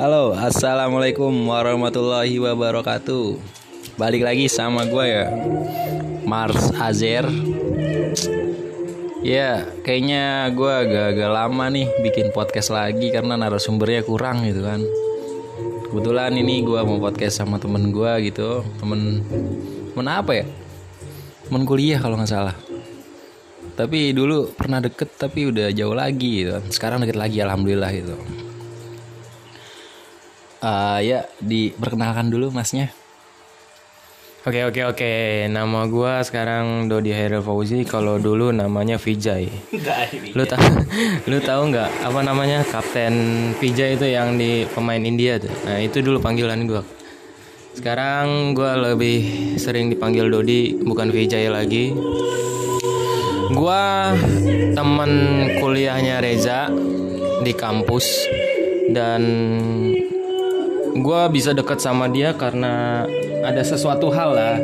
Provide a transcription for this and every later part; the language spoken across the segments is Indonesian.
Halo, assalamualaikum warahmatullahi wabarakatuh. Balik lagi sama gue ya, Mars Azer. Ya, kayaknya gue agak-agak lama nih bikin podcast lagi karena narasumbernya kurang gitu kan. Kebetulan ini gue mau podcast sama temen gue gitu, temen temen apa ya? Temen kuliah kalau nggak salah. Tapi dulu pernah deket tapi udah jauh lagi gitu. Sekarang deket lagi alhamdulillah gitu. Ah ya, diperkenalkan dulu masnya. Oke oke oke, nama gua sekarang Dodi Hairil Fauzi. Kalau dulu namanya Vijay. Lu tahu lu tahu nggak apa namanya Kapten Vijay itu yang di pemain India tuh. Nah itu dulu panggilan gua. Sekarang gua lebih sering dipanggil Dodi bukan Vijay lagi. Gua teman kuliahnya Reza di kampus dan gua bisa dekat sama dia karena ada sesuatu hal lah.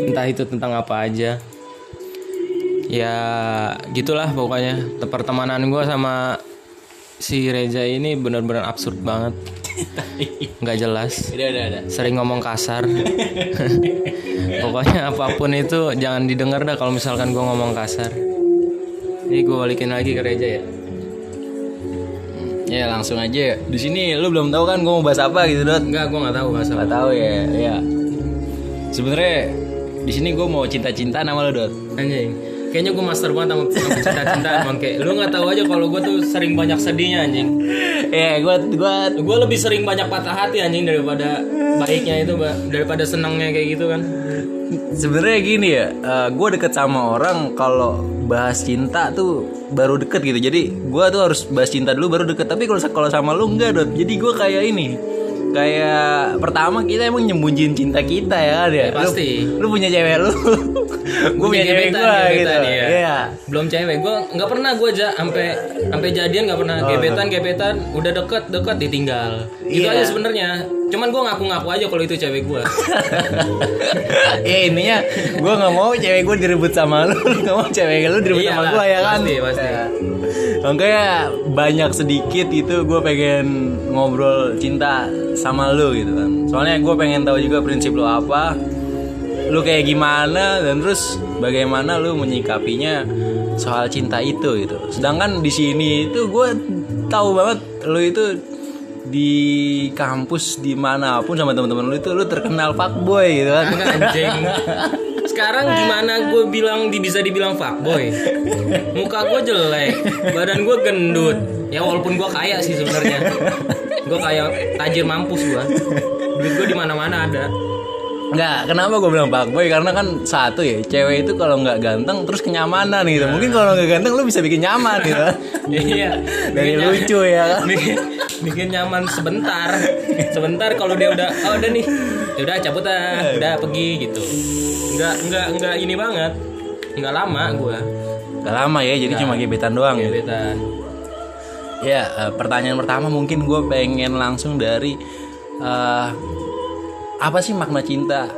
Entah itu tentang apa aja. Ya gitulah pokoknya. Pertemanan gua sama si Reza ini benar-benar absurd banget. Nggak jelas. Udah, udah, udah. sering ngomong kasar. Pokoknya apa pun itu jangan didengar dah kalau misalkan gua ngomong kasar. Ini gue balikin lagi ke Reza ya Ya langsung aja ya. Di sini lu belum tahu kan gue mau bahas apa gitu dot. enggak gue nggak tahu bahasa Gak tahu ya. Ya. Sebenarnya di sini gue mau cinta-cinta nama lu dot. anjing kayaknya gue master banget sama, sama cinta-cintaan bangke lu nggak tahu aja kalau gue tuh sering banyak sedihnya anjing Ya gue gue gue lebih sering banyak patah hati anjing daripada baiknya itu daripada senangnya kayak gitu kan sebenarnya gini ya. gue deket sama orang kalau bahas cinta tuh baru deket gitu. Jadi gue tuh harus bahas cinta dulu baru deket. Tapi kalau kalau sama lu enggak dot. Jadi gue kayak ini. Kayak pertama kita emang nyembunyiin cinta kita ya kan ya. Ya, pasti. Lu, lu punya cewek lu. gue punya cewek gue gitu. gebetan, ya. Iya. belum cewek gue nggak pernah gue aja sampai sampai jadian nggak pernah gebetan gebetan udah deket deket ditinggal gitu Iya. aja sebenarnya cuman gue ngaku-ngaku aja kalau itu cewek gue ya intinya gue nggak mau cewek gue direbut sama lu nggak mau cewek lu direbut Iya sama gue ya kan pasti, pasti. Ya. makanya banyak sedikit itu gue pengen ngobrol cinta sama lu gitu kan. Soalnya gue pengen tahu juga prinsip lu apa lu kayak gimana dan terus bagaimana lu menyikapinya soal cinta itu gitu. Sedangkan di sini itu gue tahu banget lu itu di kampus di mana pun sama teman-teman lu itu lu terkenal fuckboy gitu kan. Enggak sekarang gimana gue bilang bisa dibilang fuckboy? Muka gue jelek badan gue gendut. Ya walaupun gue kaya sih sebenarnya. Gue kayak tajir mampus gue duit gue di mana mana ada Enggak, kenapa gue bilang fuckboy? Karena kan satu ya, cewek itu kalau nggak ganteng terus kenyamanan gitu. Mungkin kalau nggak ganteng lu bisa bikin nyaman gitu. iya Dari bikin nyaman- lucu ya kan. bikin, bikin nyaman sebentar sebentar kalau dia udah oh udah nih ya udah cabut ah udah pergi gitu nggak nggak nggak ini banget nggak lama gue Gak lama ya, jadi cuma gebetan doang ya. gebetan Ya, eh, pertanyaan pertama mungkin gue pengen langsung dari eh, apa sih makna cinta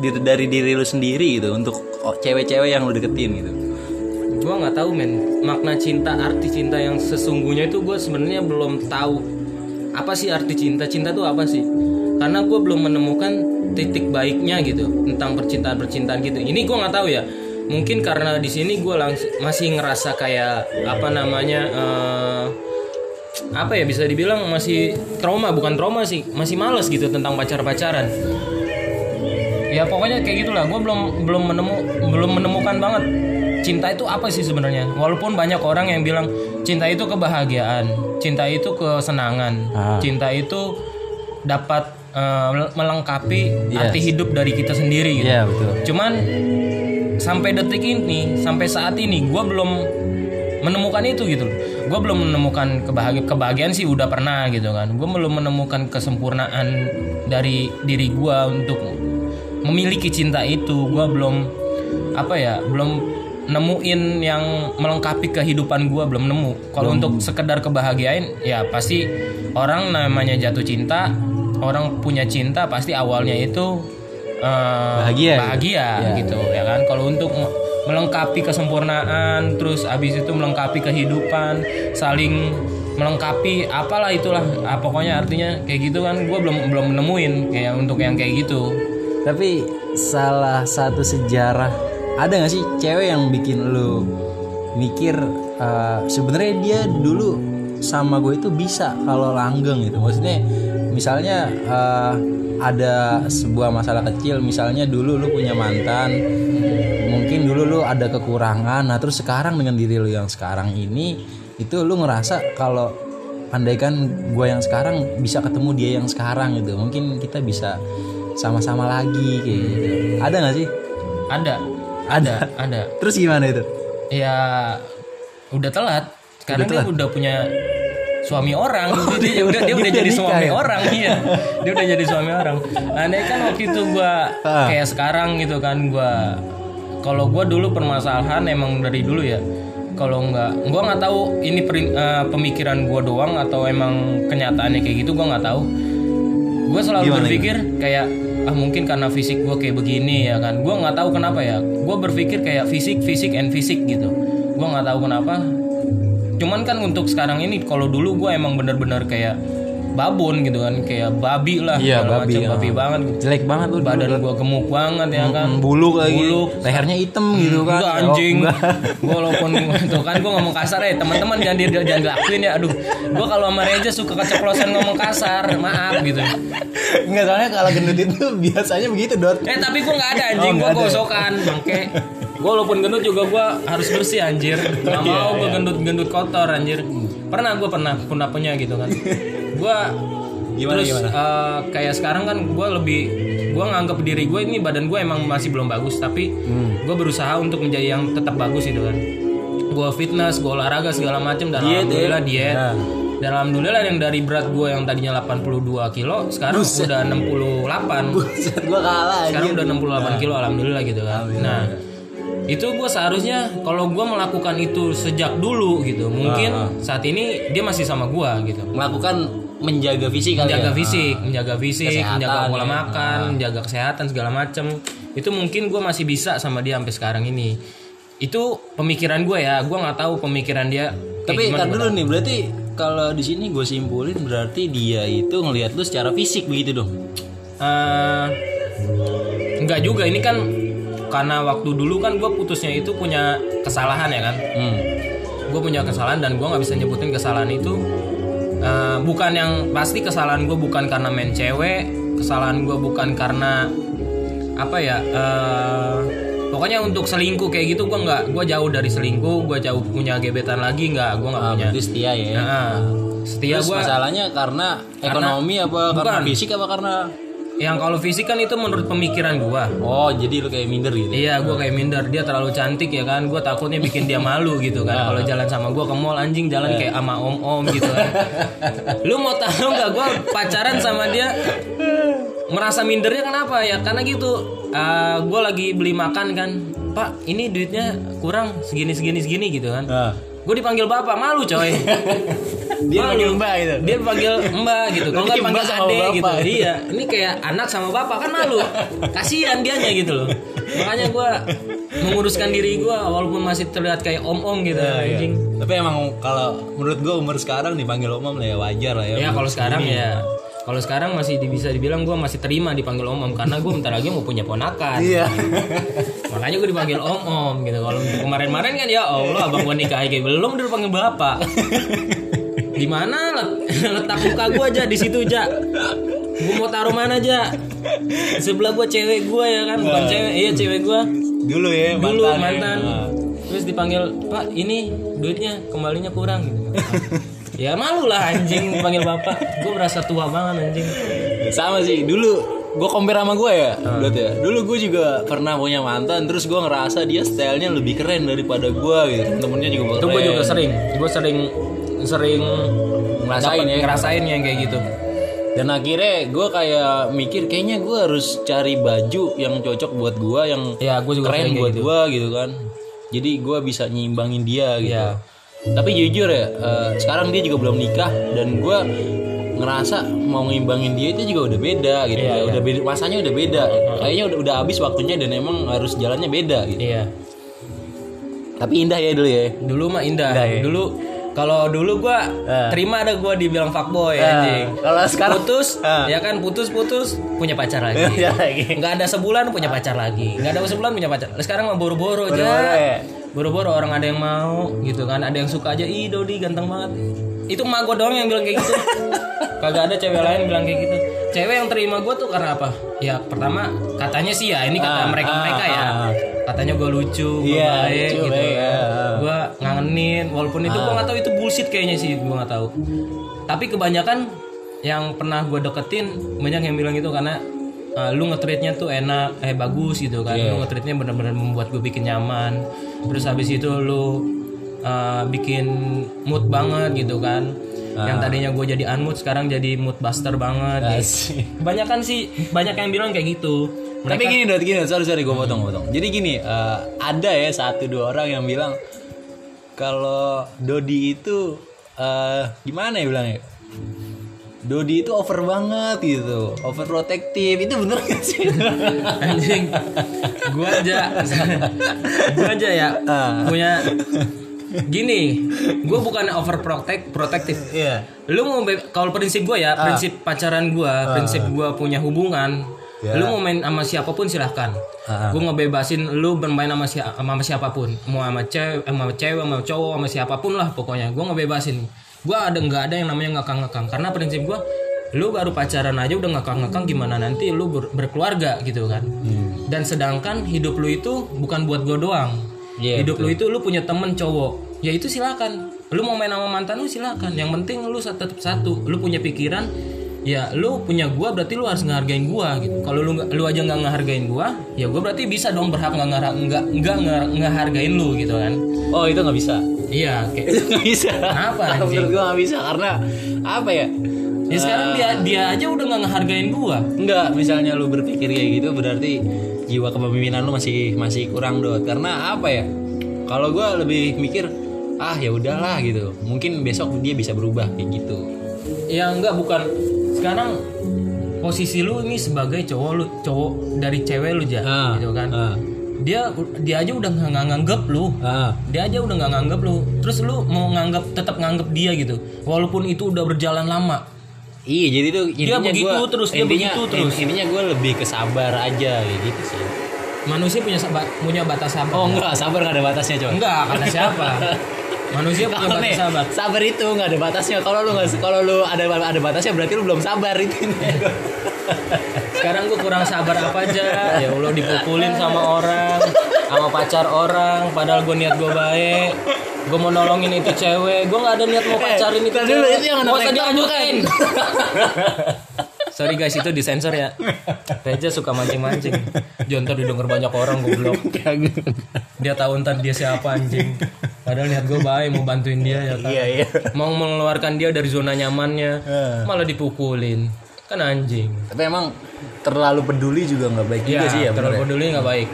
dari, diri lu sendiri gitu untuk cewek-cewek yang lu deketin gitu. gue nggak tahu men. Makna cinta arti cinta yang sesungguhnya itu gue sebenarnya belum tahu. Apa sih arti cinta? Cinta tuh apa sih? Karena gue belum menemukan titik baiknya gitu tentang percintaan percintaan gitu. Ini gue nggak tahu ya. Mungkin karena di sini gue langsung masih ngerasa kayak apa namanya eh, apa ya bisa dibilang masih trauma bukan trauma sih masih males gitu tentang pacar pacaran ya pokoknya kayak gitulah gue belum belum menemu belum menemukan banget cinta itu apa sih sebenarnya walaupun banyak orang yang bilang cinta itu kebahagiaan cinta itu kesenangan Ah. cinta itu dapat eh, melengkapi Yes. arti hidup dari kita sendiri gitu Iya, betul. cuman sampai detik ini sampai saat ini gue belum menemukan itu gitu loh. Gue belum menemukan kebahagiaan kebahagiaan sih udah pernah gitu kan. Gue belum menemukan kesempurnaan dari diri gue untuk memiliki cinta itu. Gue belum apa ya belum nemuin yang melengkapi kehidupan gue belum nemu. Kalau untuk sekedar kebahagiaan ya pasti orang namanya jatuh cinta orang punya cinta pasti awalnya itu eh, Bahagia. gitu. bahagia Ya. gitu ya kan. Kalau untuk melengkapi kesempurnaan terus abis itu melengkapi kehidupan saling melengkapi apalah itulah ah, pokoknya artinya kayak gitu kan gue belum belum nemuin kayak untuk yang kayak gitu Tapi salah satu sejarah ada nggak sih cewek yang bikin lu mikir eh, sebenarnya dia dulu sama gue itu bisa kalau langgeng gitu. Maksudnya misalnya eh, ada sebuah masalah kecil, misalnya dulu lu punya mantan, dulu lu ada kekurangan, nah terus sekarang dengan diri lu yang sekarang ini itu lu ngerasa kalau andaikan gue yang sekarang bisa ketemu dia yang sekarang gitu, mungkin kita bisa sama-sama lagi kayak gitu. Ada nggak sih? ada Ada. ada Terus gimana itu? ya udah telat sekarang dia udah punya suami orang dia, udah dia udah jadi suami ya? orang iya dia udah jadi suami orang aneh kan waktu itu gua Ah. kayak sekarang gitu kan gua kalau gua dulu permasalahan emang dari dulu ya. Kalau nggak gua nggak tahu ini perin- eh, pemikiran gua doang atau emang kenyataannya kayak gitu gua nggak tahu. Gue selalu Gimana, berpikir kayak ah mungkin karena fisik gue kayak begini ya kan. Gue nggak tahu kenapa ya. Gue berpikir kayak fisik fisik and fisik gitu. Gue nggak tahu kenapa. Cuman kan untuk sekarang ini kalau dulu gue emang bener-bener kayak babon gitu kan kayak babi lah Iya, babi, macam, ah. babi banget Jelek banget lu dulu. badan gue gemuk banget ya kan buluk lagi. Buluk. Lehernya hitam gitu kan. Enggak Oh, anjing. enggak. Walaupun tuh kan gue ngomong kasar ya teman-teman jangan di, jangan dilakuin ya. Aduh, gue kalau sama Reja suka keceplosan ngomong kasar, maaf gitu. Enggak soalnya kalau gendut itu biasanya begitu, Dot. Eh tapi gue nggak ada anjing, Oh, gue nggak gosokan, bangke. Gue walaupun gendut juga gue harus bersih anjir. Gak Iya, mau gue gendut-gendut kotor anjir. Pernah gue pernah pernah punya gitu kan. Gue Gimana, terus gimana? eh, kayak sekarang kan gue lebih gue nganggap diri gue ini badan gue emang masih belum bagus tapi Hmm. gue berusaha untuk menjadi yang tetap bagus gitu kan. Gue fitness gue olahraga segala macam dan Diet, ya? alhamdulillah diet. Nah. dan alhamdulillah yang dari berat gue yang tadinya 82 kilo sekarang udah 68 Buset, gua kalah sekarang udah 68 kilo alhamdulillah gitu kan. Nah itu gue seharusnya kalau gue melakukan itu sejak dulu gitu mungkin Ah, saat ini dia masih sama gue gitu. Melakukan menjaga fisik kali menjaga ya. fisik, menjaga fisik, Kesehatan, menjaga pola ya. makan, menjaga kesehatan segala macem. Itu mungkin gue masih bisa sama dia sampai sekarang ini. Itu pemikiran gue ya, gue nggak tahu pemikiran dia. Tapi kan dulu nih, berarti kalau di sini gue simpulin berarti dia itu ngelihat lu secara fisik begitu dong. Eh, enggak juga ini kan karena waktu dulu kan gue putusnya itu punya kesalahan ya kan. Hmm. Gue punya kesalahan dan gue nggak bisa nyebutin kesalahan itu. Eh, bukan yang pasti kesalahan gue bukan karena main cewek, kesalahan gue bukan karena apa ya? eh, pokoknya untuk selingkuh kayak gitu gue nggak, gue jauh dari selingkuh, gue jauh punya gebetan lagi nggak, gue nggak Ah, punya. setia ya. Nah, setia gue. masalahnya karena ekonomi apa karena Bukan. fisik apa karena Yang kalau fisik kan itu menurut pemikiran gue. Oh, jadi lu kayak minder gitu. Iya, gue kayak minder. Dia terlalu cantik ya kan. Gue takutnya bikin dia malu gitu kan. Kalau jalan sama gue ke mall anjing jalan kayak sama om-om gitu kan. Lu mau tahu nggak? Gue pacaran sama dia merasa mindernya kenapa ya? Karena gitu. gue lagi beli makan kan. Pak, ini duitnya kurang segini segini segini gitu kan. Nah, Gue dipanggil bapak malu coy. dia Malu. panggil mbak gitu. Dia panggil mbak gitu. Kalau nggak panggil ade gitu. Iya. Ini kayak anak sama bapak kan malu. Kasihan dianya gitu loh. Makanya gue menguruskan diri gue walaupun masih terlihat kayak om-om gitu anjing. Tapi emang kalau menurut gue umur sekarang dipanggil omom lah ya wajar lah ya. Ya kalau sekarang ya kalau sekarang masih bisa dibilang gue masih terima dipanggil om-om karena gue bentar lagi mau punya ponakan. Iya. Makanya gue dipanggil om-om gitu. Kalau kemarin-kemarin kan ya Allah abang gue nikah kayak belum udah dipanggil bapak. Di mana let- letak muka gue aja di situ aja. Gue mau taruh mana aja? Sebelah gue cewek gue ya kan, bukan cewek, iya cewek gue. Dulu ya Dulu mantan. ya. mantan. Nah. Terus dipanggil, "Pak, ini duitnya kembalinya kurang." gitu. ya malu lah anjing panggil bapak. Gue berasa tua banget anjing. Sama sih dulu gue compare sama gue ya. Dot ya. Dulu gue juga pernah punya mantan, terus gue ngerasa dia stylenya lebih keren daripada gue gitu. Temennya juga Itu keren. gue juga sering, gue sering sering Ngerasain ya. ngerasain yang kayak gitu. Dan akhirnya gue kayak mikir kayaknya gue harus cari baju yang cocok buat gue, yang Ya, gue juga keren buat gitu. gue gitu kan. Jadi gue bisa nyimbangin dia gitu. Iya. Tapi jujur ya, eh, sekarang dia juga belum nikah dan gue ngerasa mau ngimbangin dia itu juga udah beda gitu. Iya, ya. iya. Udah beda, masanya udah beda. Kayaknya udah udah habis waktunya dan emang harus jalannya beda gitu. Iya. Tapi indah ya dulu ya. Dulu mah indah. Indah ya? Dulu Kalau dulu gua Ah. terima ada gua dibilang fuckboy Ah. anjing. Kalau sekarang putus, Ah. ya kan putus-putus punya pacar lagi. Ya lagi. Nggak ada sebulan punya pacar lagi. Nggak ada sebulan punya pacar. Sekarang mah boro-boro aja. Ya? Boro-boro orang ada yang mau gitu kan. Ada yang suka aja. Ih Dodi ganteng banget. Itu emak gua doang yang bilang kayak gitu. Kagak ada cewek lain bilang kayak gitu. Cewek yang terima gua tuh karena apa? Ya pertama katanya sih ya ini kata Ah, mereka-mereka ah, ya. ah. Katanya gua lucu, gua Iya, baik lucu, gitu baik, kan. ah. Gua ngangenin walaupun itu gua nggak tahu itu bullshit kayaknya sih gua nggak tahu. Tapi kebanyakan yang pernah gua deketin banyak yang bilang gitu karena uh, lu nge-treatnya tuh enak, eh bagus gitu kan. Iya. Lu nge-treatnya bener-bener membuat gue bikin nyaman. Terus habis itu lu uh, bikin mood banget gitu kan. Ah. Yang tadinya gue jadi unmood sekarang jadi mood buster banget. gitu. Asik. Kebanyakan sih banyak yang bilang kayak gitu. Tapi gini dot gini, sorry sorry gue potong potong. Jadi gini, eh, ada ya satu dua orang yang bilang kalau Dodi itu eh, gimana ya bilangnya? Dodi itu over banget gitu, overprotective. Itu bener gak sih? anjing gua aja gua aja ya Ah. punya gini gua bukan overprotect protective Iya. lu mau kalau prinsip gua ya prinsip pacaran gua prinsip gua punya hubungan Ya. lu mau main sama siapa pun silahkan Ah. gua ngebebasin lu bermain sama, si- sama siapa pun mau sama cewek sama cewek sama cowok sama siapa pun lah pokoknya gua ngebebasin gua ada nggak ada yang namanya ngekang-ngekang karena prinsip gua lu baru pacaran aja udah ngekang-ngekang gimana nanti lu ber- berkeluarga gitu kan. Hmm. dan sedangkan hidup lu itu bukan buat gue doang. Iya, hidup lu itu lu punya temen cowok. Ya itu silakan. Lu mau main sama mantan lu silakan. Yang penting lu tetap satu. Lu punya pikiran ya lu punya gua berarti lu harus ngehargain gua gitu. Kalau lu lu aja nggak ngehargain gua ya gua berarti bisa dong berhak nggak nggak nggak nggak nge- ngehargain lu gitu kan. Oh itu nggak bisa. Iya kayak Itu nggak bisa. Kenapa, anjing? Menurut gue nggak bisa karena apa ya? ya sekarang dia dia aja udah nggak ngehargain gua Enggak, misalnya lu berpikir kayak gitu berarti jiwa kepemimpinan lu masih masih kurang dot. Karena apa ya? Kalau gua lebih mikir ah ya udahlah gitu. Mungkin besok dia bisa berubah kayak gitu. ya enggak bukan sekarang posisi lu ini sebagai cowok lu cowok dari cewek lu aja Ah, gitu kan ah. Dia dia aja udah nggak nganggap lu. Ah, dia aja udah nggak nganggap lu. Terus lu mau nganggap tetap nganggap dia gitu. Walaupun itu udah berjalan lama. Iya jadi tuh Dia begitu gua, terus, dia intinya, begitu terus. Intinya gue lebih ke sabar aja gitu sih. manusia punya saba- punya batas sabar Oh enggak, sabar nggak ada batasnya coy. enggak kata siapa manusia punya batas nih, sabar sabar itu nggak ada batasnya. Kalau lu nggak, kalau lu ada ada batasnya berarti lu belum sabar itu. sekarang gue kurang sabar apa aja? Ya allah dipukulin sama orang sama pacar orang padahal gue niat gue baik. Gue mau nolongin itu cewek. Gue nggak ada niat mau pacarin itu dulu, cewek. itu yang anak usah reklam dilanjutin sorry guys itu disensor ya Reja suka mancing-mancing Jontor didengar banyak orang goblok dia tahu ntar dia siapa anjing padahal niat gue baik mau bantuin dia ya kan Iya iya. mau mengeluarkan dia dari zona nyamannya Eh. malah dipukulin kan anjing Tapi emang terlalu peduli juga nggak baik juga Iya, sih ya. terlalu ya? peduli nggak baik.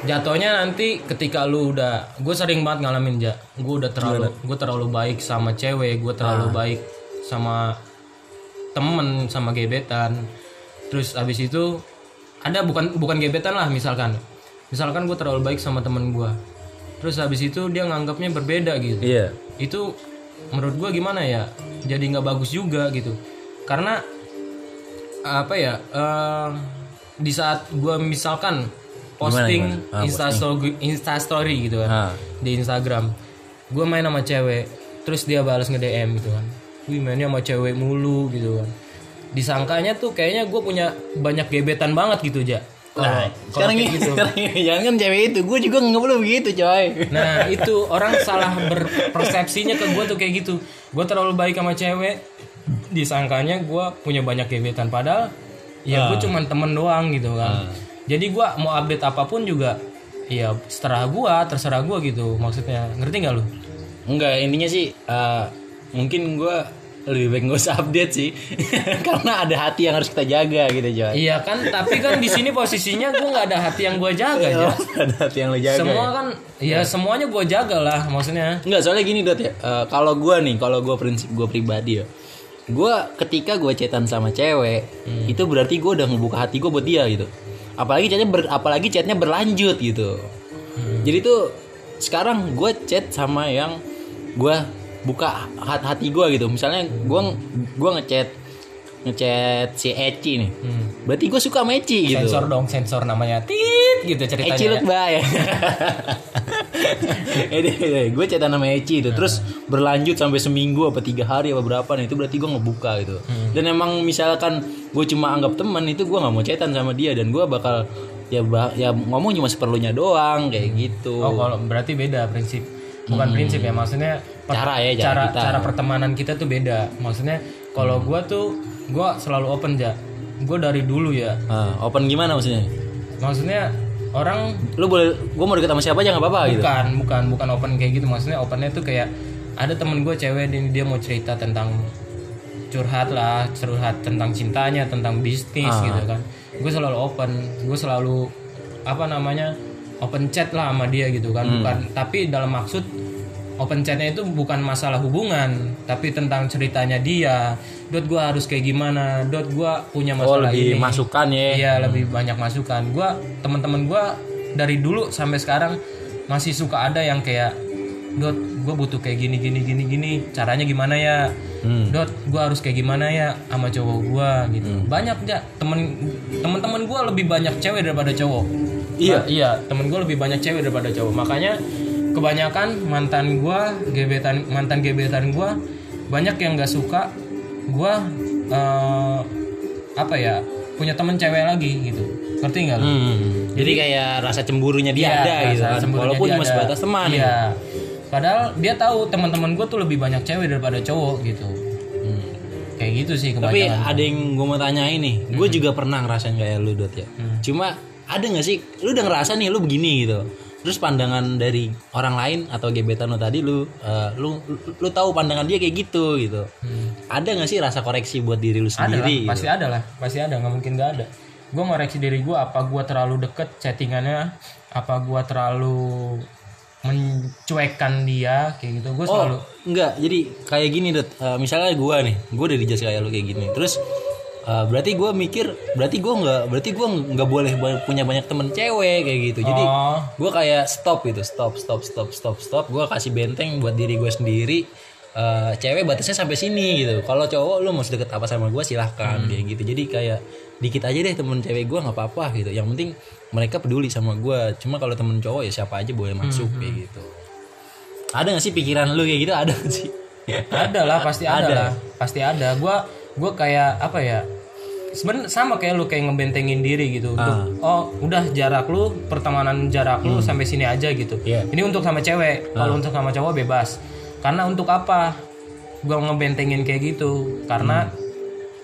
Jatuhnya nanti ketika lu udah, gue sering banget ngalamin ja, gue udah terlalu, gue terlalu baik sama cewek, gue terlalu Ah. baik sama temen, sama gebetan. Terus abis itu ada bukan bukan gebetan lah misalkan, misalkan gue terlalu baik sama temen gue. Terus habis itu dia nganggapnya berbeda gitu Iya. itu menurut gua gimana ya jadi nggak bagus juga gitu karena apa ya eh, di saat gua misalkan posting gimana? Ah, instastory instastory gitu kan Ah. di Instagram gua main sama cewek terus dia balas nge DM gitu kan wih mainnya sama cewek mulu gitu kan. Disangkanya tuh kayaknya gue punya banyak gebetan banget gitu ja. Kalau Nah, sekarang ini, gitu. sekarang ini jangan kan cewek itu, gue juga nggak perlu begitu coy. Nah itu orang salah berpersepsinya ke gue tuh kayak gitu. Gue terlalu baik sama cewek. Disangkanya gue punya banyak gebetan Padahal ya gue cuman temen doang gitu kan. Jadi gue mau update apa pun juga Ya seterah gue, terserah gue gitu Maksudnya. Ngerti gak lu? Enggak, intinya sih eh, mungkin gue lebih baik gak usah update sih, karena ada hati yang harus kita jaga gitu coy. Iya kan, tapi kan di sini posisinya gue nggak ada hati yang gue jaga ya. ada hati yang lo jaga. Semua ya? kan, ya semuanya gue jaga lah maksudnya. Enggak, soalnya gini dot ya. eh, kalau gue nih, kalau gue prinsip gue pribadi ya, gue ketika gue chatan sama cewek, itu berarti gue udah ngebuka hati gue buat dia gitu. Apalagi chatnya ber, apalagi chatnya berlanjut gitu. Jadi tuh sekarang gue chat sama yang gue buka hat- hati gue gitu misalnya gue gue ngechat ngechat si Eci nih berarti gue suka sama Eci gitu Sensor dong, sensor namanya. Tit gitu ceritanya. Eci ya. look ya gue chatan sama Eci itu terus berlanjut sampai seminggu apa tiga hari apa berapa nih itu berarti gue ngebuka gitu Hmm. dan emang misalkan gue cuma anggap teman itu gue nggak mau chatan sama dia dan gue bakal ya bah- ya ngomong cuma seperlunya doang kayak gitu Oh, kalau berarti beda prinsip. Bukan prinsip ya, maksudnya per- Cara ya, cara cara, kita. cara pertemanan kita tuh beda. Maksudnya kalau gua tuh gua selalu open ya. Gua dari dulu ya. Ah, open gimana maksudnya Maksudnya orang lu boleh gue mau deket sama siapa aja nggak apa-apa gitu bukan bukan bukan open kayak gitu maksudnya opennya tuh kayak ada temen gue cewek dia, dia mau cerita tentang curhat lah curhat tentang cintanya tentang bisnis Ah. gitu kan gue selalu open gue selalu apa namanya open chat lah sama dia gitu kan. Hmm. bukan tapi dalam maksud open chatnya itu bukan masalah hubungan tapi tentang ceritanya dia. Dot gue harus kayak gimana? Dot gue punya oh masalah lebih ini. masukan ya. Iya lebih banyak masukan. Gua teman-teman gua dari dulu sampai sekarang masih suka ada yang kayak Dot, gue butuh kayak gini gini gini gini. Caranya gimana ya? Hmm. Dot, gue harus kayak gimana ya sama cowok gua gitu. Banyak ya temen temen-temen gue lebih banyak cewek daripada cowok. Iya. Nah, iya temen gue lebih banyak cewek daripada cowok. Makanya kebanyakan mantan gua gebetan mantan gebetan gua banyak yang nggak suka gua eh, apa ya punya temen cewek lagi gitu. Ngerti nggak lu? Hmm. Jadi kayak rasa cemburunya dia Iya, ada gitu kan. Walaupun cuma sebatas teman. Iya. ya. Padahal dia tahu teman-teman gue tuh lebih banyak cewek daripada cowok gitu. Kayak gitu sih Hmm. Tapi ada yang gue mau tanyain nih. Gue Hmm. juga pernah ngerasain kayak lu dot ya. Cuma ada nggak sih? Lu udah ngerasa nih lu begini gitu. Terus pandangan dari orang lain atau gebetan lu tadi lu eh, lu, lu lu tahu pandangan dia kayak gitu gitu. Ada nggak sih rasa koreksi buat diri lu Hmm. ada lah, sendiri? gitu? pasti ada lah, pasti ada, nggak mungkin nggak ada. Gue ngoreksi diri gue, apa gue terlalu deket chattingannya, apa gue terlalu mencuekkan dia, kayak gitu. Gue selalu Oh, enggak. Jadi kayak gini, Dot. Eh, misalnya gua nih, gua udah dijudge kayak lu kayak gini. Terus eh, berarti gua mikir, berarti gua nggak, berarti gua nggak boleh punya banyak temen cewek kayak gitu. Jadi Oh. gua kayak stop gitu, stop, stop, stop, stop, stop. Gua kasih benteng buat diri gue sendiri. Eh, cewek batasnya sampai sini gitu. Kalau cowok lu mau deket apa sama gua silahkan kayak gitu. Jadi kayak dikit aja deh temen cewek gua nggak apa-apa gitu. Yang penting mereka peduli sama gua. Cuma kalau temen cowok ya siapa aja boleh masuk kayak gitu. Ada gak sih pikiran lu kayak gitu? Ada gak sih? ada lah, pasti ada, Ada. lah, pasti ada. Gue gue kayak apa ya? Sebenarnya sama kayak lu kayak ngebentengin diri gitu. Untuk, oh, udah jarak lu, pertemanan jarak lu sampai sini aja gitu. Iya. Ini untuk sama cewek. Kalau untuk sama cowok bebas. Karena untuk apa? Gue ngebentengin kayak gitu. Karena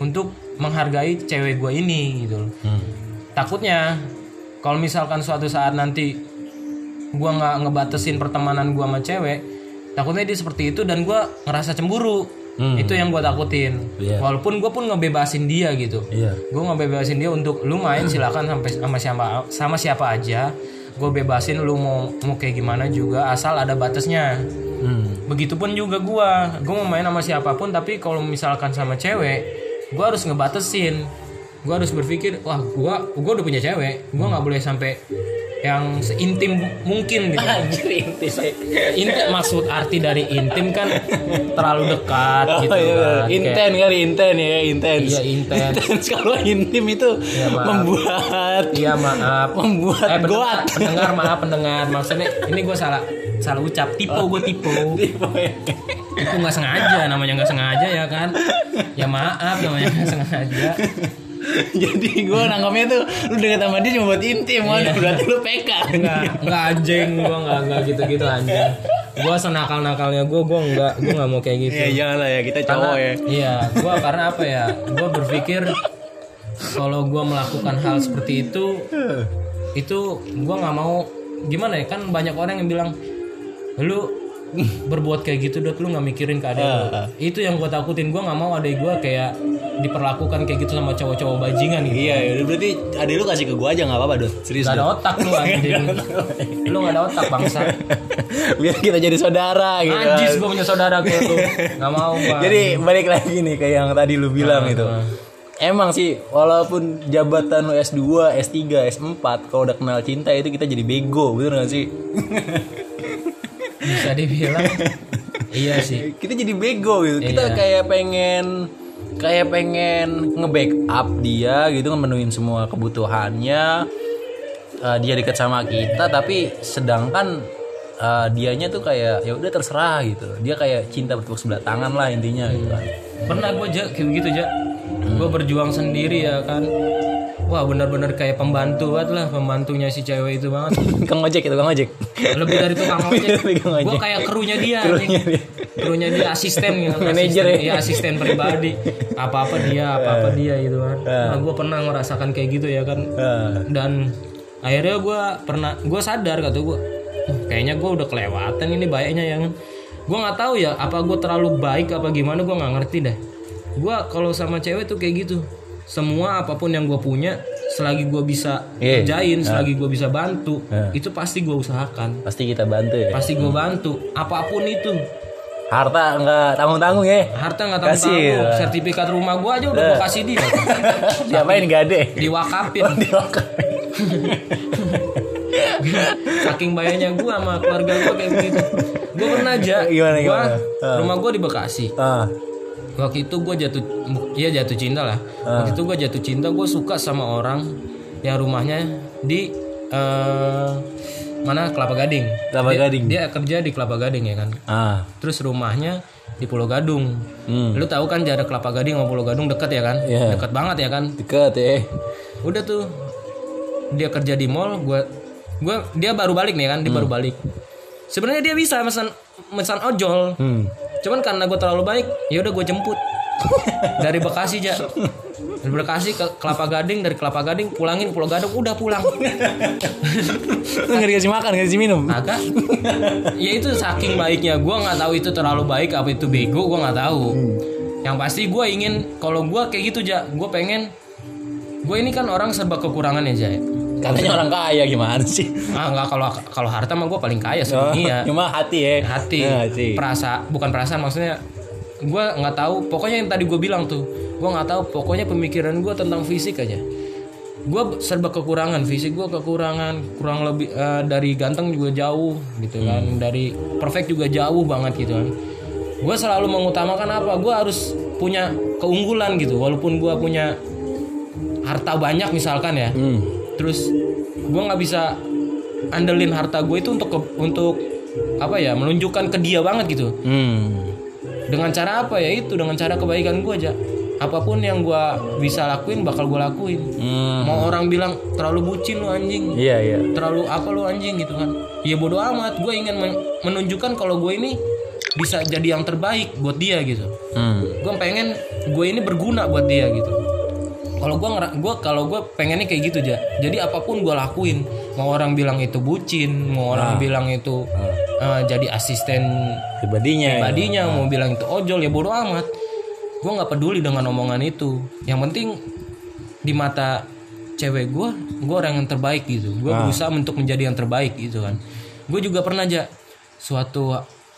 untuk menghargai cewek gue ini gitu. Hmm. Takutnya kalau misalkan suatu saat nanti gua nggak ngebatesin pertemanan gua sama cewek, takutnya dia seperti itu dan gua ngerasa cemburu. Hmm. Itu yang gua takutin. Iya. Walaupun gua pun ngebebasin dia gitu. Iya. Gue ngebebasin dia untuk lu main silakan sampai sama siapa sama siapa aja. Gue bebasin lu mau mau kayak gimana juga asal ada batasnya. Hmm. Begitupun juga gua, gua mau main sama siapa pun tapi kalau misalkan sama cewek, gua harus ngebatesin. Gua harus berpikir, wah gua gua udah punya cewek, gua nggak boleh sampai yang seintim mungkin gitu. Anjir inti. Intim maksud arti dari intim kan terlalu dekat Oh gitu iya, kan. inten kali inten ya, intens. Iya, intens. Intens kalau intim itu Iya, maaf. membuat Iya maaf. membuat Eh, pendengar, goat. pendengar maaf pendengar maksudnya ini gue salah salah ucap tipe gue tipe itu nggak sengaja namanya nggak sengaja ya kan ya maaf namanya nggak sengaja Jadi gue nangkapnya tuh lu deket sama dia cuma buat intim, waduh berarti lu PK. nggak nggak anjing gue nggak nggak gitu gitu anjing. Gue senakal nakalnya gue gue nggak gue nggak mau kayak gitu. Ya jangan lah ya kita cowok ya. iya gue karena apa ya? Gue berpikir kalau gue melakukan hal seperti itu itu gue nggak mau. Gimana ya? Kan banyak orang yang bilang lu berbuat kayak gitu dot lu nggak mikirin keadaan lu." itu yang gue takutin gue nggak mau adek gue kayak diperlakukan kayak gitu sama cowok-cowok bajingan gitu Iya, ya berarti adik lu kasih ke gua aja nggak apa-apa, Dot. Serius. Gak ada Dot. otak lu anjing Lu gak ada otak bangsa Biar kita jadi saudara gitu. Anjis gue punya saudara kayak lu Gak mau gua Jadi balik lagi nih ke yang tadi lu bilang itu. Emang sih walaupun jabatan lu S2, S3, S4 kalau udah kenal cinta itu kita jadi bego, bener gak sih? Bisa dibilang. Iya sih. Kita jadi bego gitu. Kita Iya. kayak pengen kayak pengen nge-backup dia gitu memenuhin semua kebutuhannya. Eh, dia dekat sama kita tapi sedangkan eh, dianya tuh kayak ya udah terserah gitu. Dia kayak cinta bertepuk sebelah tangan lah intinya gitu kan. Pernah gue aja kayak begitu aja gue berjuang sendiri ya kan. Wah benar-benar kayak pembantu banget lah pembantunya si cewek itu banget. Kang ojek itu kang ojek. Lebih dari tukang ojek. Lebih tukang ojek. gue kayak krunya dia Krunya dia. krunya dia asisten gitu Manajer asisten, ya. iya, asisten pribadi. Apa apa dia apa apa dia gitu kan. Eh. nah, gue pernah ngerasakan kayak gitu ya kan. Eh, dan akhirnya gue pernah gue sadar kata gue "Uh, kayaknya gue udah kelewatan ini baiknya ya kan. Gue nggak tahu ya apa gue terlalu baik apa gimana gue nggak ngerti deh gue kalau sama cewek tuh kayak gitu. Semua apa pun yang gue punya selagi gue bisa Iya. kerjain selagi gue bisa bantu Iya. itu pasti gue usahakan. Pasti kita bantu ya. Pasti gue bantu. Apa pun itu. Harta nggak tanggung tanggung ya? Harta nggak tanggung ya. sertifikat rumah gue aja udah gue kasih dia. Diapain gade diwakapin saking bayarnya gue sama keluarga gue kayak begitu. Gue pernah aja Gimana, gua, gimana? Ah. rumah gue di Bekasi. Ah waktu itu gue jatuh iya jatuh cinta lah. Ah. waktu itu gue jatuh cinta gue suka sama orang yang rumahnya di eh, mana? Kelapa Gading. Kelapa Dia- Gading. dia kerja di Kelapa Gading ya kan? Ah. Terus rumahnya di Pulau Gadung. Hmm. lu tahu kan jarak Kelapa Gading sama Pulau Gadung deket ya kan? Iya. deket banget ya kan? Deket ya. Udah tuh dia kerja di mall gue gue dia baru balik nih kan? Dia baru balik. Sebenarnya dia bisa pesan pesan ojol. Hmm. Cuman karena gue terlalu baik ya udah gue jemput. Dari Bekasi aja dari Bekasi ke Kelapa Gading dari Kelapa Gading pulangin Pulau Gadung udah pulang. Nggak dikasih makan nggak dikasih minum? Agak. Ya itu saking baiknya gue nggak tahu itu terlalu baik apa itu bego gue nggak tahu. Yang pasti gue ingin kalau gue kayak gitu aja gue pengen gue ini kan orang serba kekurangan ya Jay katanya orang kaya gimana sih? Ah nggak kalau kalau harta mah gue paling kaya Oh, sedunia cuma hati ya? Hati. Ya, hati. Perasa bukan perasaan maksudnya gue nggak tahu. Pokoknya yang tadi gue bilang tuh gue nggak tahu. Pokoknya pemikiran gue tentang fisik aja. Gue serba kekurangan fisik gue kekurangan. Kurang lebih eh, dari ganteng juga jauh gitu kan. Hmm. dari perfect juga jauh banget gitu kan. Gue selalu mengutamakan apa? Gue harus punya keunggulan gitu. Walaupun gue punya harta banyak misalkan ya. Hmm. Terus gue nggak bisa andelin harta gue itu untuk ke- untuk apa ya menunjukkan ke dia banget gitu. Hmm. dengan cara apa ya? Itu dengan cara kebaikan gue aja apa pun yang gue bisa lakuin bakal gue lakuin. Hmm. mau orang bilang terlalu bucin lu anjing. Iya iya. Terlalu apa lu anjing? gitu kan. Ya bodoh amat gue ingin men- menunjukkan kalau gue ini bisa jadi yang terbaik buat dia gitu. Hmm. gue pengen gue ini berguna buat dia gitu kalau gue gue kalau gue pengennya kayak gitu aja jadi apa pun gue lakuin mau orang bilang itu bucin mau orang Ah. bilang itu eh, jadi asisten pribadinya. ya. pribadinya mau bilang itu ojol ya bodoh amat. Gue nggak peduli dengan omongan itu. Yang penting di mata cewek gue gue orang yang terbaik gitu. Gue Ah. berusaha untuk menjadi yang terbaik gitu kan. Gue juga pernah aja suatu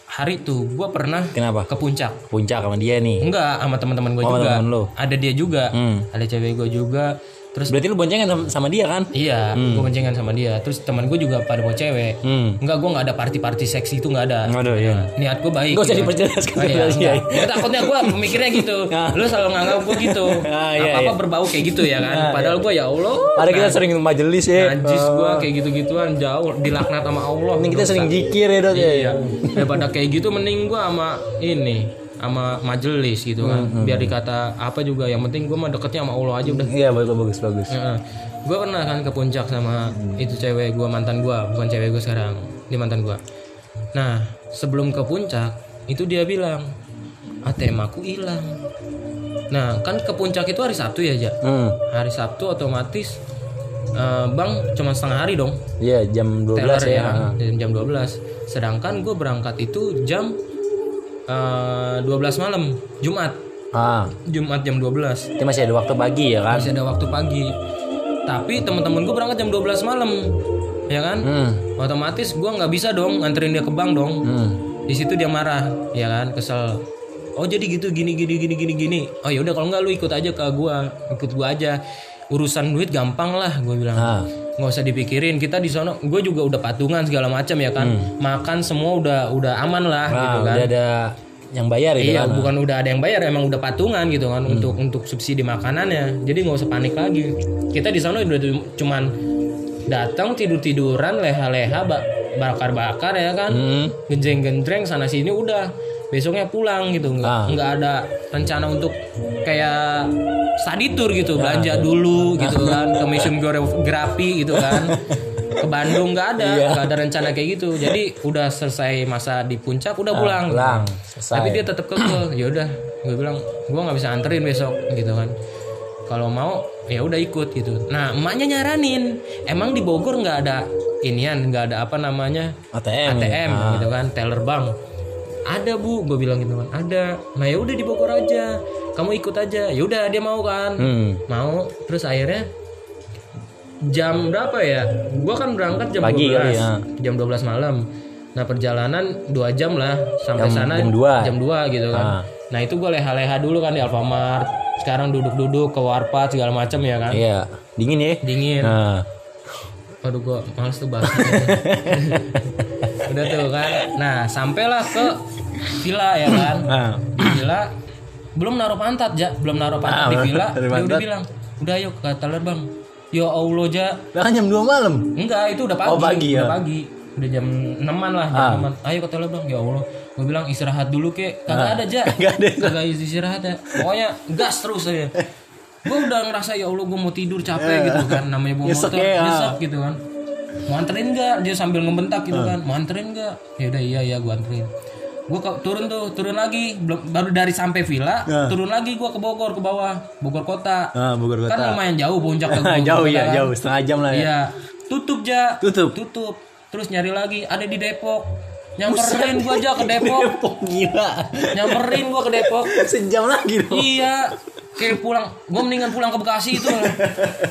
hari tuh gue pernah kenapa ke puncak puncak sama dia nih Enggak, sama teman-teman gue Oh, juga. teman lu. Ada dia juga. Hmm. Ada cewek gue juga. Terus berarti lu boncengan sama, sama dia kan iya, gue boncengan sama dia. Terus teman gue juga pada bawa cewek. hmm. Enggak, gue nggak ada party-party seksi itu nggak ada. Nggak ada, iya. Niat gue baik. Nggak usah gitu. diperjelas, Oh, iya, iya. Gua takutnya gue pemikirnya gitu. Ah. Lu selalu nganggap gue gitu. Ah, iya, Apa-apa iya. berbau kayak gitu ya kan. Ah, Padahal gue ya Allah. ada kita sering majelis ya Najis gue kayak gitu-gituan jauh dilaknat sama Allah. ini kita sering jikir ya dok ya Iya. Daripada kayak gitu mending gua sama ini sama majelis gitu kan. Biar dikata apa juga yang penting gua mah deketnya sama Allah aja udah. iya bagus bagus bagus Gue pernah kan ke puncak sama itu cewek gua mantan gua, bukan cewek gua sekarang, dia mantan gua. Nah, sebelum ke puncak itu dia bilang, ATM aku hilang. Nah, kan ke puncak itu hari Sabtu ya, Ja. hmm. Hari Sabtu otomatis eh, bang cuma setengah hari dong iya jam 12 Teller ya, ya, jam jam 12 sedangkan gue berangkat itu jam eh, 12 malam Jumat. Ah. Jumat jam 12 itu masih ada waktu pagi ya kan? Masih ada waktu pagi. Tapi teman-teman gue berangkat jam 12 malam ya kan? Hmm. otomatis gue nggak bisa dong nganterin dia ke bank dong. Hmm. di situ dia marah ya kan? Kesel. Oh jadi gitu gini gini gini gini gini. Oh ya udah kalau nggak lu ikut aja ke gua. Ikut gua aja. Urusan duit gampang lah gue bilang. Ah nggak usah dipikirin kita di sono gue juga udah patungan segala macam ya kan makan semua udah udah aman lah Nah, gitu kan udah ada yang bayar gitu Iya, kan. bukan udah ada yang bayar, emang udah patungan gitu kan untuk untuk subsidi makanannya. Jadi nggak usah panik lagi. Kita di sana udah cuman datang tidur tiduran leha-leha ba- bakar-bakar ya kan, Hmm. genjreng-genjreng sana sini udah. Besoknya pulang gitu, nggak Ah. nggak ada rencana untuk kayak study tour gitu, belanja dulu gitu kan, ke museum geografi gitu kan. Ke Bandung nggak ada, nggak ada rencana kayak gitu. Jadi udah selesai masa di puncak, udah pulang. gitu. pulang, selesai. Tapi dia tetap kekeh. Ya udah, gue bilang gue nggak bisa anterin besok gitu kan. Kalau mau ya udah ikut gitu. Nah emaknya nyaranin, emang di Bogor nggak ada inian, nggak ada apa namanya ATM. ya? ATM Ah. gitu kan, teller bank. Ada bu, gue bilang gitu kan, ada. Nah ya udah di Bogor aja, kamu ikut aja. Ya udah dia mau kan, Hmm. mau. Terus akhirnya jam berapa ya? Gua kan berangkat jam Pagi 12 kali, ya. jam 12 malam. Nah perjalanan dua jam lah sampai Jam- sana jam dua. jam 2 gitu kan. Ah. Nah itu gue leha-leha dulu kan di Alfamart. Sekarang duduk-duduk ke warpat segala macam ya kan. Iya, dingin ya. Dingin. Nah, Aduh gue males tuh bahas. Udah tuh kan. Nah sampailah ke villa ya kan. nah. Di villa belum naruh pantat ja, belum naruh pantat Ah, di villa. Dia udah pantat. bilang, udah yuk ke teller bang. Ya Allah ja, Lah kan jam 2 malam. Enggak, itu udah pagi. Oh, pagi, udah ya. pagi. Udah jam 6-an lah, jam Ah. 6-an. Ayo ke toilet Bang. Ya Allah. Gue bilang istirahat dulu kek. Kagak ada, Ja. Ah. Kagak ada. Kagak istirahat ya. Pokoknya gas terus aja. Gue udah ngerasa ya Allah gue mau tidur capek gitu kan. Namanya bawa Nyesek motor, ya. nyesek gitu kan. Mau anterin nggak? Dia sambil ngebentak gitu kan. Mau anterin nggak? Ya udah iya iya gue anterin. Gue turun tuh, turun lagi. Belum baru dari sampai villa, Ah. turun lagi gue ke Bogor ke bawah, Bogor kota. Nah, Bogor Kan Kota. lumayan jauh puncak ke Bogor jauh ya, kan. jauh setengah jam lah ya. Iya, tutup ja. Tutup. Tutup. Terus nyari lagi, ada di Depok. Nyamperin gua aja ke Depok. Depok gila. Nyamperin gua ke Depok. Sejam lagi dong. Iya. Kayak pulang, gua mendingan pulang ke Bekasi itu.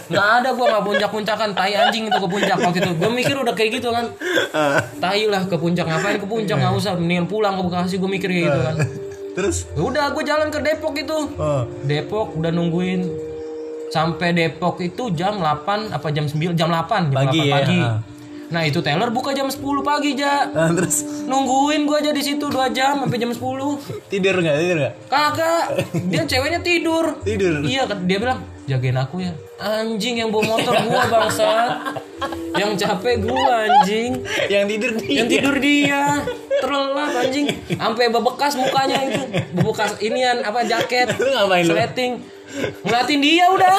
Nggak ada gua nggak puncak-puncakan, tai anjing itu ke puncak waktu itu. Gua mikir udah kayak gitu kan. Tai lah ke puncak, ngapain ke puncak nggak usah, mendingan pulang ke Bekasi gua mikir kayak gitu kan. Terus Ya Udah gua jalan ke Depok itu. oh. Depok udah nungguin sampai Depok itu jam 8 apa jam 9 jam 8 jam Pagi 8 ya. Nah, itu teller buka jam 10 pagi, Ja. Ah, terus Nungguin gua aja di situ 2 jam sampai jam 10. tidur nggak tidur nggak? Kagak. Dia ceweknya tidur. Tidur. Iya, dia bilang, "Jagain aku ya." Anjing yang bawa motor gua bangsat. Yang capek gua anjing. Yang tidur dia. Yang tidur dia. Terlelap anjing. Sampai bebekas mukanya itu. Bebekas inian apa jaket. Lu ngapain lu? Sleting. Ngeliatin dia udah.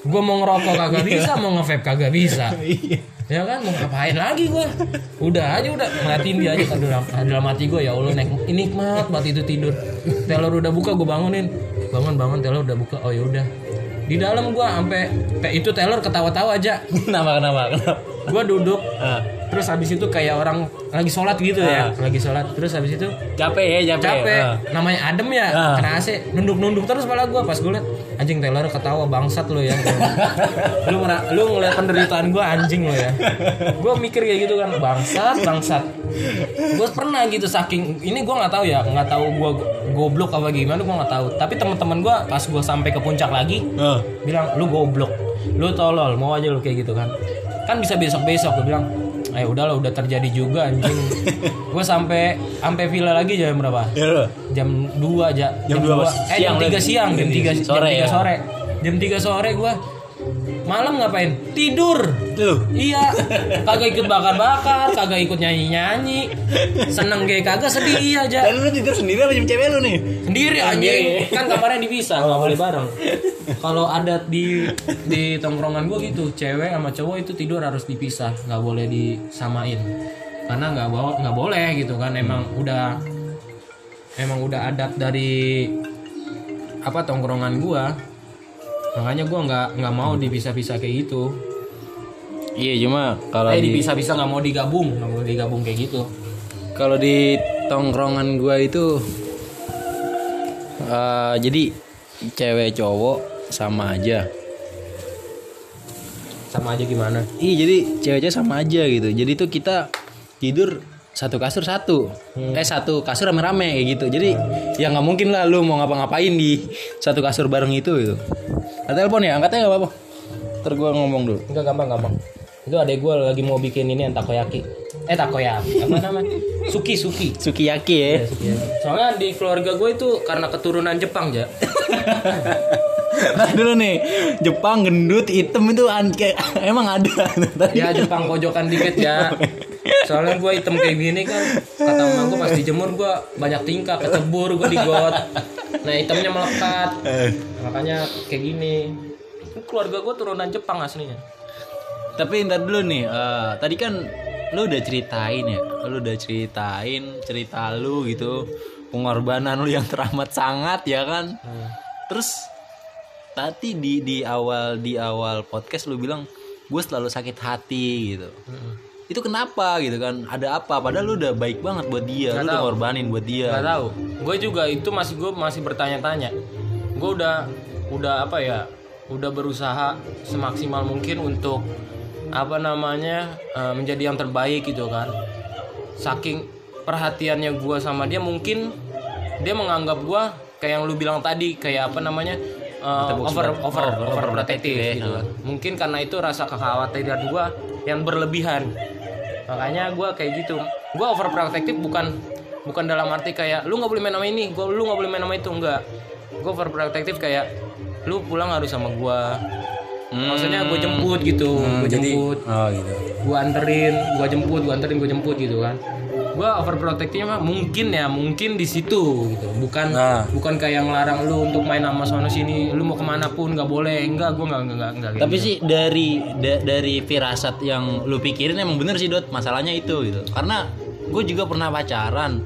Gue mau ngerokok kagak bisa, mau nge-vape kagak bisa. Ya kan, mau ngapain lagi gue? Udah aja udah ngeliatin dia aja kan dalam, dalam hati gue ya Allah nek ini nikmat banget itu tidur. Teller udah buka gue bangunin. Bangun bangun teller udah buka. Oh ya udah. Di dalam gue sampai itu teller ketawa-tawa aja. Kenapa kenapa kenapa? Gue duduk Ah. Terus habis itu kayak orang lagi sholat gitu ya, lagi sholat. Terus habis itu Capek ya capek. capek Ah. namanya adem ya Ah. kena AC nunduk-nunduk terus malah gue pas gue liat anjing Taylor ketawa bangsat lo ya lu lu ngeliat penderitaan gue anjing lo ya gue mikir kayak gitu kan bangsat bangsat gue pernah gitu saking ini gue nggak tahu ya nggak tahu gue goblok apa gimana gue nggak tahu tapi teman-teman gue pas gue sampai ke puncak lagi Ah. bilang lu goblok lu tolol mau aja lu kayak gitu kan kan bisa besok besok gue bilang eh udahlah udah terjadi juga anjing. Gue sampai sampai villa lagi jam berapa? Ya jam 2 aja Jam dua dua- eh jam siang 3 lagi. siang jam 3 Sore jam 3 ya. sore. Jam 3 sore gua malam ngapain? Tidur. Tuh. iya. Kagak ikut bakar-bakar kagak ikut nyanyi-nyanyi. Seneng kayak kagak sedih iya aja Dan lu tidur sendiri apa cewek lu nih? sendiri anjing. Kan kamarnya dipisah nggak boleh bareng. Kalau ada di di tongkrongan gua gitu cewek sama cowok itu tidur harus dipisah. Nggak boleh disamain. Karena nggak bawa nggak boleh gitu kan. Emang udah emang udah adat dari apa tongkrongan gua makanya gua nggak nggak mau dipisah-pisah kayak gitu Iya cuma kalau eh di dipisah-pisah nggak mau digabung nggak mau digabung kayak gitu kalau di tongkrongan gua itu eh, jadi cewek cowok sama aja. sama aja gimana Iya jadi cewek-cewek sama aja gitu. Jadi tuh kita tidur satu kasur satu, eh satu kasur rame-rame kayak gitu. Jadi ya nggak mungkin lah lu mau ngapa-ngapain di satu kasur bareng itu gitu. Ada telepon ya, angkatnya nggak apa-apa. Ter gue ngomong dulu. Enggak gampang gampang. Itu adek gue lagi mau bikin ini yang takoyaki. Eh takoyaki apa namanya? Suki suki. Sukiyaki ya. Soalnya di keluarga gue itu karena keturunan Jepang ya. Nah dulu nih, Jepang gendut hitam itu an- emang ada. Tadi Ya Jepang pojokan dikit ya. Soalnya gue hitam kayak gini kan kata emak gue pas dijemur gue banyak tingkah kecebur gue digot. Nah hitamnya melekat. Eh, Makanya kayak gini. Keluarga gue turunan Jepang aslinya. Tapi ntar dulu nih, eh, tadi kan lu udah ceritain ya, lu udah ceritain cerita lu gitu, pengorbanan lu yang teramat sangat ya kan. Terus tadi di di awal di awal podcast lu bilang gue selalu sakit hati gitu. Itu kenapa gitu kan? Ada apa? Padahal lu udah baik banget buat dia, lu udah tahu. ngorbanin buat dia. Gak tahu. Gue juga itu masih gue masih bertanya-tanya. Gue udah udah apa ya? Udah berusaha semaksimal mungkin untuk apa namanya eh, menjadi yang terbaik gitu kan. Saking perhatiannya gue sama dia mungkin dia menganggap gue kayak yang lu bilang tadi kayak apa namanya eh, over over over protective gitu kan. Mungkin karena itu rasa kekhawatiran gue yang berlebihan makanya gue kayak gitu. Gue overprotective bukan bukan dalam arti kayak lu nggak boleh main sama ini gua lu nggak boleh main sama itu. Enggak gue overprotective kayak lu pulang harus sama gue maksudnya gue jemput gitu gue jemput. Oh gitu. gue anterin gue jemput gue anterin gue jemput gitu kan gue overprotective mah mungkin ya mungkin di situ gitu bukan Nah. bukan kayak ngelarang lu untuk main sama sono sini lu mau ke mana pun nggak boleh enggak gue nggak nggak nggak kayak Tapi gitu. sih dari da- dari firasat yang lu pikirin emang bener sih dot masalahnya itu gitu. Karena gue juga pernah pacaran.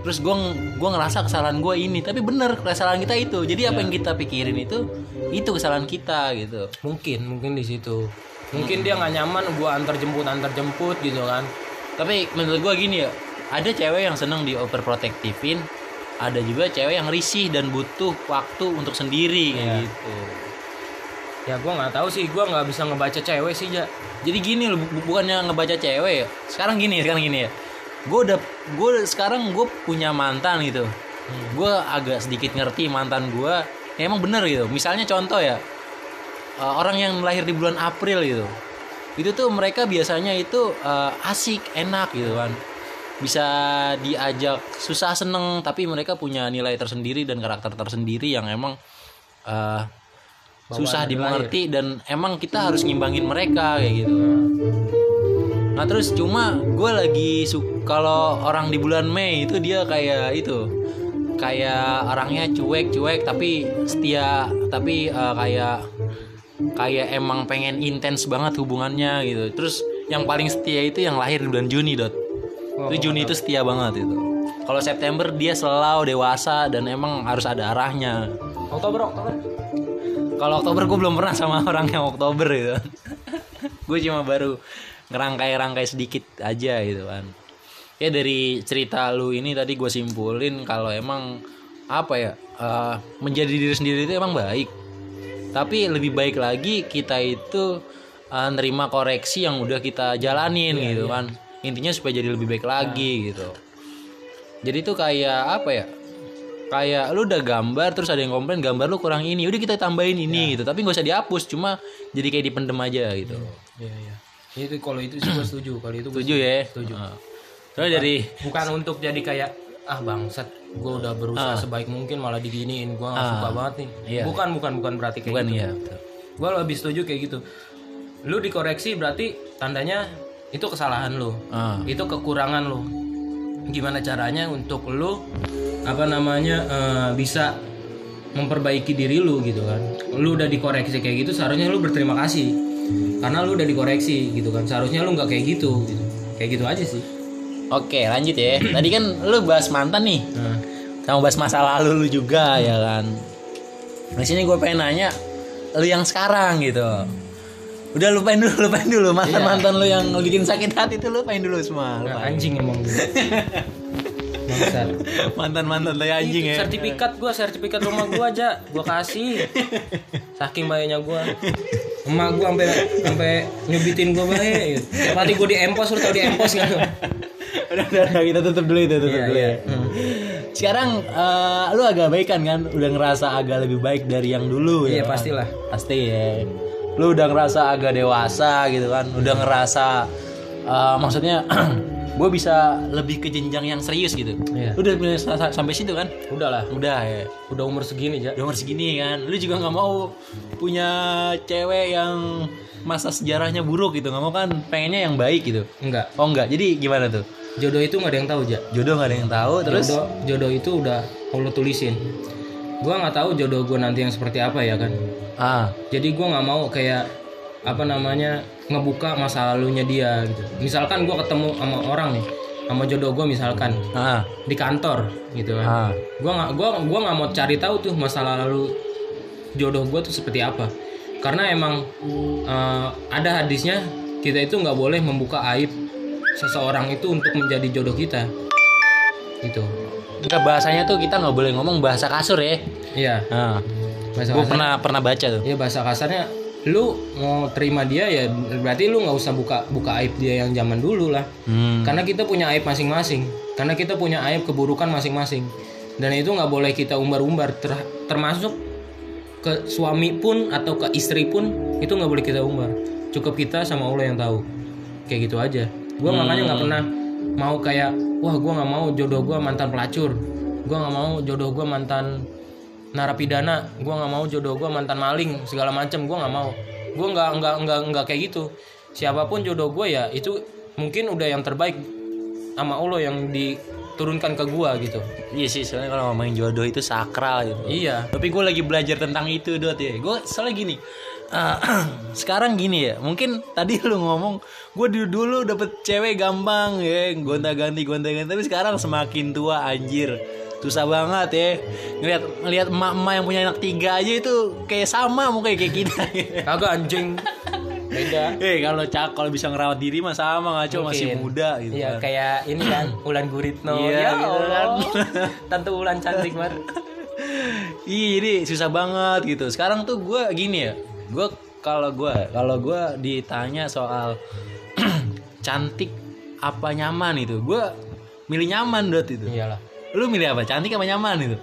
Terus gue gua ngerasa kesalahan gue ini, tapi bener kesalahan kita itu. Jadi apa yang kita pikirin itu itu kesalahan kita gitu. mungkin mungkin di situ mungkin dia nggak nyaman gua antar jemput antar jemput gitu kan Tapi menurut gue gini ya, ada cewek yang seneng di overprotectivin, ada juga cewek yang risih dan butuh waktu untuk sendiri kayak Iya. gitu. ya gua nggak tahu sih gua nggak bisa ngebaca cewek sih ya Jadi gini loh, bu- bukannya ngebaca cewek ya. Sekarang gini, sekarang gini ya. Gue udah, gue sekarang gue punya mantan gitu. Gue agak sedikit ngerti mantan gue. Ya emang bener gitu. Misalnya contoh ya, eh, orang yang lahir di bulan April gitu. Itu tuh mereka biasanya itu eh, asik, enak gitu kan. Bisa diajak susah seneng, tapi mereka punya nilai tersendiri dan karakter tersendiri yang emang eh, susah dimengerti dan emang kita harus ngimbangin mereka kayak gitu. Nah terus cuma gue lagi kalau orang di bulan Mei itu dia kayak itu kayak orangnya cuek-cuek tapi setia tapi eh, kayak kayak emang pengen intens banget hubungannya gitu. Terus yang paling setia itu yang lahir di bulan Juni dot. Itu Juni itu setia banget itu. Kalau September dia selau dewasa dan emang harus ada arahnya. Oktober Oktober Kalau Oktober gue belum pernah sama orang yang Oktober gitu. gue cuma baru ngerangkai-rangkai sedikit aja gitu kan. Ya dari cerita lu ini tadi gue simpulin kalau emang apa ya eh, menjadi diri sendiri itu emang baik. Tapi lebih baik lagi kita itu eh, nerima koreksi yang udah kita jalanin gitu kan. Intinya supaya jadi lebih baik lagi gitu. Jadi tuh kayak apa ya? kayak lu udah gambar terus ada yang komplain gambar lu kurang ini udah kita tambahin ini gitu. Tapi nggak usah dihapus cuma jadi kayak dipendem aja gitu. Iya iya itu kalau itu sih gua setuju kalau itu setuju ya? Setuju. Heeh. soalnya dari bukan untuk jadi kayak ah bangsat gue udah berusaha sebaik mungkin malah diginiin gue nggak suka banget nih. Iya. bukan bukan bukan berarti kayak bukan gitu. ya gue lebih setuju kayak gitu. Lu dikoreksi berarti tandanya itu kesalahan lu. Ah. itu kekurangan lu. Gimana caranya untuk lu apa namanya eh, bisa memperbaiki diri lu gitu kan? Lu udah dikoreksi kayak gitu seharusnya lu berterima kasih. Karena lu udah dikoreksi gitu kan? Seharusnya lu nggak kayak gitu, gitu. Kayak gitu aja sih. Oke lanjut ya. Tadi kan lu bahas mantan nih. Nah, sama bahas masa lalu lu juga ya kan? Di sini gue pengen nanya lu yang sekarang gitu udah lupain dulu lupain dulu. Mantan mantan lu yang bikin sakit hati itu lupain dulu semua nah, lupain. anjing emang Bangsat. mantan mantan tai anjing ya. sertifikat gua sertifikat rumah gua aja gua kasih. Saking baiknya gua. Emak gua sampai sampai nyubitin gua baik tiap hari gua di empos lu tau di empos kan udah, udah, udah, kita tutup dulu itu tutup Iya, dulu iya. ya. Sekarang eh, lu agak baikan kan? Udah ngerasa agak lebih baik dari yang dulu Iya, ya kan? pastilah. pasti ya lu udah ngerasa agak dewasa gitu kan udah ngerasa uh, maksudnya gue bisa lebih ke jenjang yang serius gitu. Lu udah sa- sampai situ kan? Udah lah, udah ya. Udah umur segini ya. udah umur segini kan. Lu juga nggak mau punya cewek yang masa sejarahnya buruk gitu. Nggak mau kan pengennya yang baik gitu. Enggak. oh enggak jadi gimana tuh? Jodoh itu nggak ada yang tahu ja. jodoh nggak ada yang tahu terus? jodoh, jodoh itu udah Allah tulisin. Gua nggak tahu jodoh gue nanti yang seperti apa ya kan. Ah Jadi gua nggak mau kayak apa namanya ngebuka masa lalunya dia gitu. Misalkan gua ketemu sama orang nih, sama jodoh gue misalkan ah di kantor gitu kan. ah Gua nggak gua gua nggak mau cari tahu tuh masa lalu jodoh gue tuh seperti apa. Karena emang eh, ada hadisnya kita itu nggak boleh membuka aib seseorang itu untuk menjadi jodoh kita. Gitu. Enggak bahasanya tuh kita nggak boleh ngomong bahasa kasur ya Iya. ah Bahasa gue pernah pernah baca tuh Ya bahasa kasarnya lu mau terima dia ya berarti lu nggak usah buka buka aib dia yang zaman dulu lah. hmm. Karena kita punya aib masing-masing. Karena kita punya aib keburukan masing-masing. Dan itu nggak boleh kita umbar-umbar ter- termasuk ke suami pun atau ke istri pun itu nggak boleh kita umbar. Cukup kita sama Allah yang tahu. Kayak gitu aja. Gua makanya nggak pernah mau kayak wah gua nggak mau jodoh gua mantan pelacur. Gua nggak mau jodoh gua mantan narapidana. Gua nggak mau jodoh gua mantan maling segala macam. Gua nggak mau. Gua nggak nggak nggak nggak kayak gitu. Siapa pun jodoh gua ya itu mungkin udah yang terbaik sama Allah yang diturunkan ke gua gitu. Iya sih soalnya kalau ngomongin jodoh itu sakral gitu. Iya. Tapi gue lagi belajar tentang itu dot ya. Gue soalnya gini. eh, sekarang gini ya, mungkin tadi lu ngomong gue dulu, dulu dapet cewek gampang ya, gonta ganti gonta ganti. Tapi sekarang semakin tua anjir, susah banget ya. Ngeliat ngeliat emak-emak yang punya anak tiga aja itu kayak sama mukanya kayak kita. Kagak anjing. Beda. Eh kalau cak kalau bisa ngerawat diri mah sama ngaco masih muda gitu Iya kan. kayak ini kan Ulan Guritno. Iya, ya gitu Allah. kan. Tante Ulan cantik banget. Iya jadi susah banget gitu. Sekarang tuh gue gini ya, gue kalau gue kalau gue ditanya soal cantik apa nyaman itu, gue milih nyaman dot itu. Iyalah. Lu milih apa? Cantik apa nyaman itu?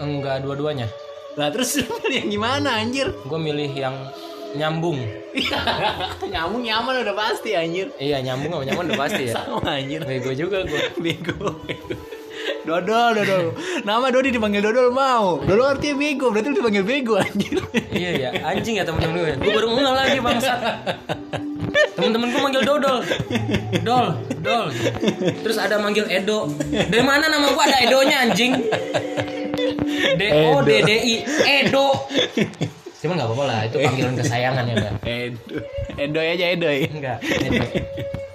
Enggak dua-duanya. Lah terus lu milih yang gimana anjir? Gue milih yang nyambung. Nyambung nyaman udah pasti anjir. Iya nyambung sama nyaman udah pasti ya. Sama anjir. Bego juga gue. Bego. Dodol, dodol. Nama Dodi dipanggil Dodol mau. Dodol artinya bego, berarti lu dipanggil bego anjir. Iya ya anjing ya temen-temen gue. Gue baru ngeh lagi bangsa. Temen-temen gue manggil Dodol. Dol, Dol. Terus ada manggil Edo. Dari mana nama gue ada Edonya anjing? D O D D I Edo. Cuman nggak apa-apa lah, itu panggilan kesayangan ya kan. Edo. Edo aja Edo ya. Enggak. Edo.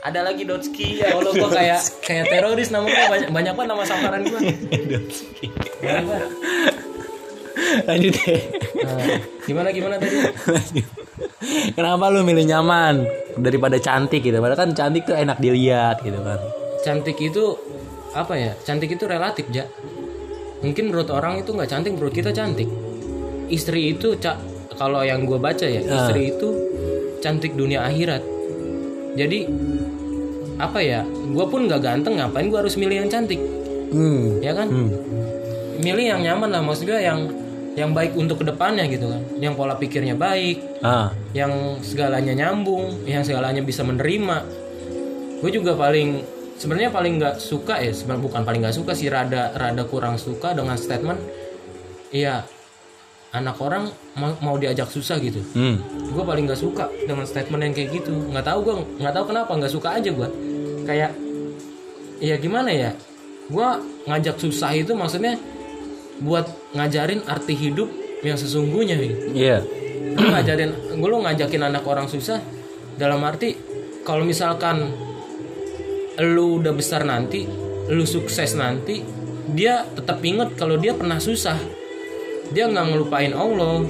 Ada lagi Dotski ya Allah gue kayak kayak teroris nama gue banyak banyak banget nama samaran gue. Banyak banget. Lanjut deh. Nah, gimana gimana tadi? Lanjut. Kenapa lu milih nyaman daripada cantik gitu? Padahal kan cantik tuh enak dilihat gitu kan. cantik itu apa ya cantik itu relatif ja mungkin menurut orang itu nggak cantik menurut kita cantik istri itu cak kalau yang gue baca ya Ah. istri itu cantik dunia akhirat jadi apa ya gue pun nggak ganteng ngapain gue harus milih yang cantik Hmm. ya kan Hmm. milih yang nyaman lah maksud gue yang yang baik untuk ke depannya gitu kan yang pola pikirnya baik Ah. yang segalanya nyambung, yang segalanya bisa menerima. Gue juga paling sebenarnya paling nggak suka ya, sebenarnya bukan paling nggak suka sih, rada rada kurang suka dengan statement, iya anak orang mau, mau diajak susah gitu. Hmm. Gue paling nggak suka dengan statement yang kayak gitu. Nggak tahu gue nggak tahu kenapa nggak suka aja gue. Kayak ya gimana ya? Gue ngajak susah itu maksudnya buat ngajarin arti hidup yang sesungguhnya gitu Iya. lu ngajarin gue lu ngajakin anak orang susah dalam arti kalau misalkan lu udah besar nanti lu sukses nanti dia tetap inget kalau dia pernah susah. Dia nggak ngelupain Allah.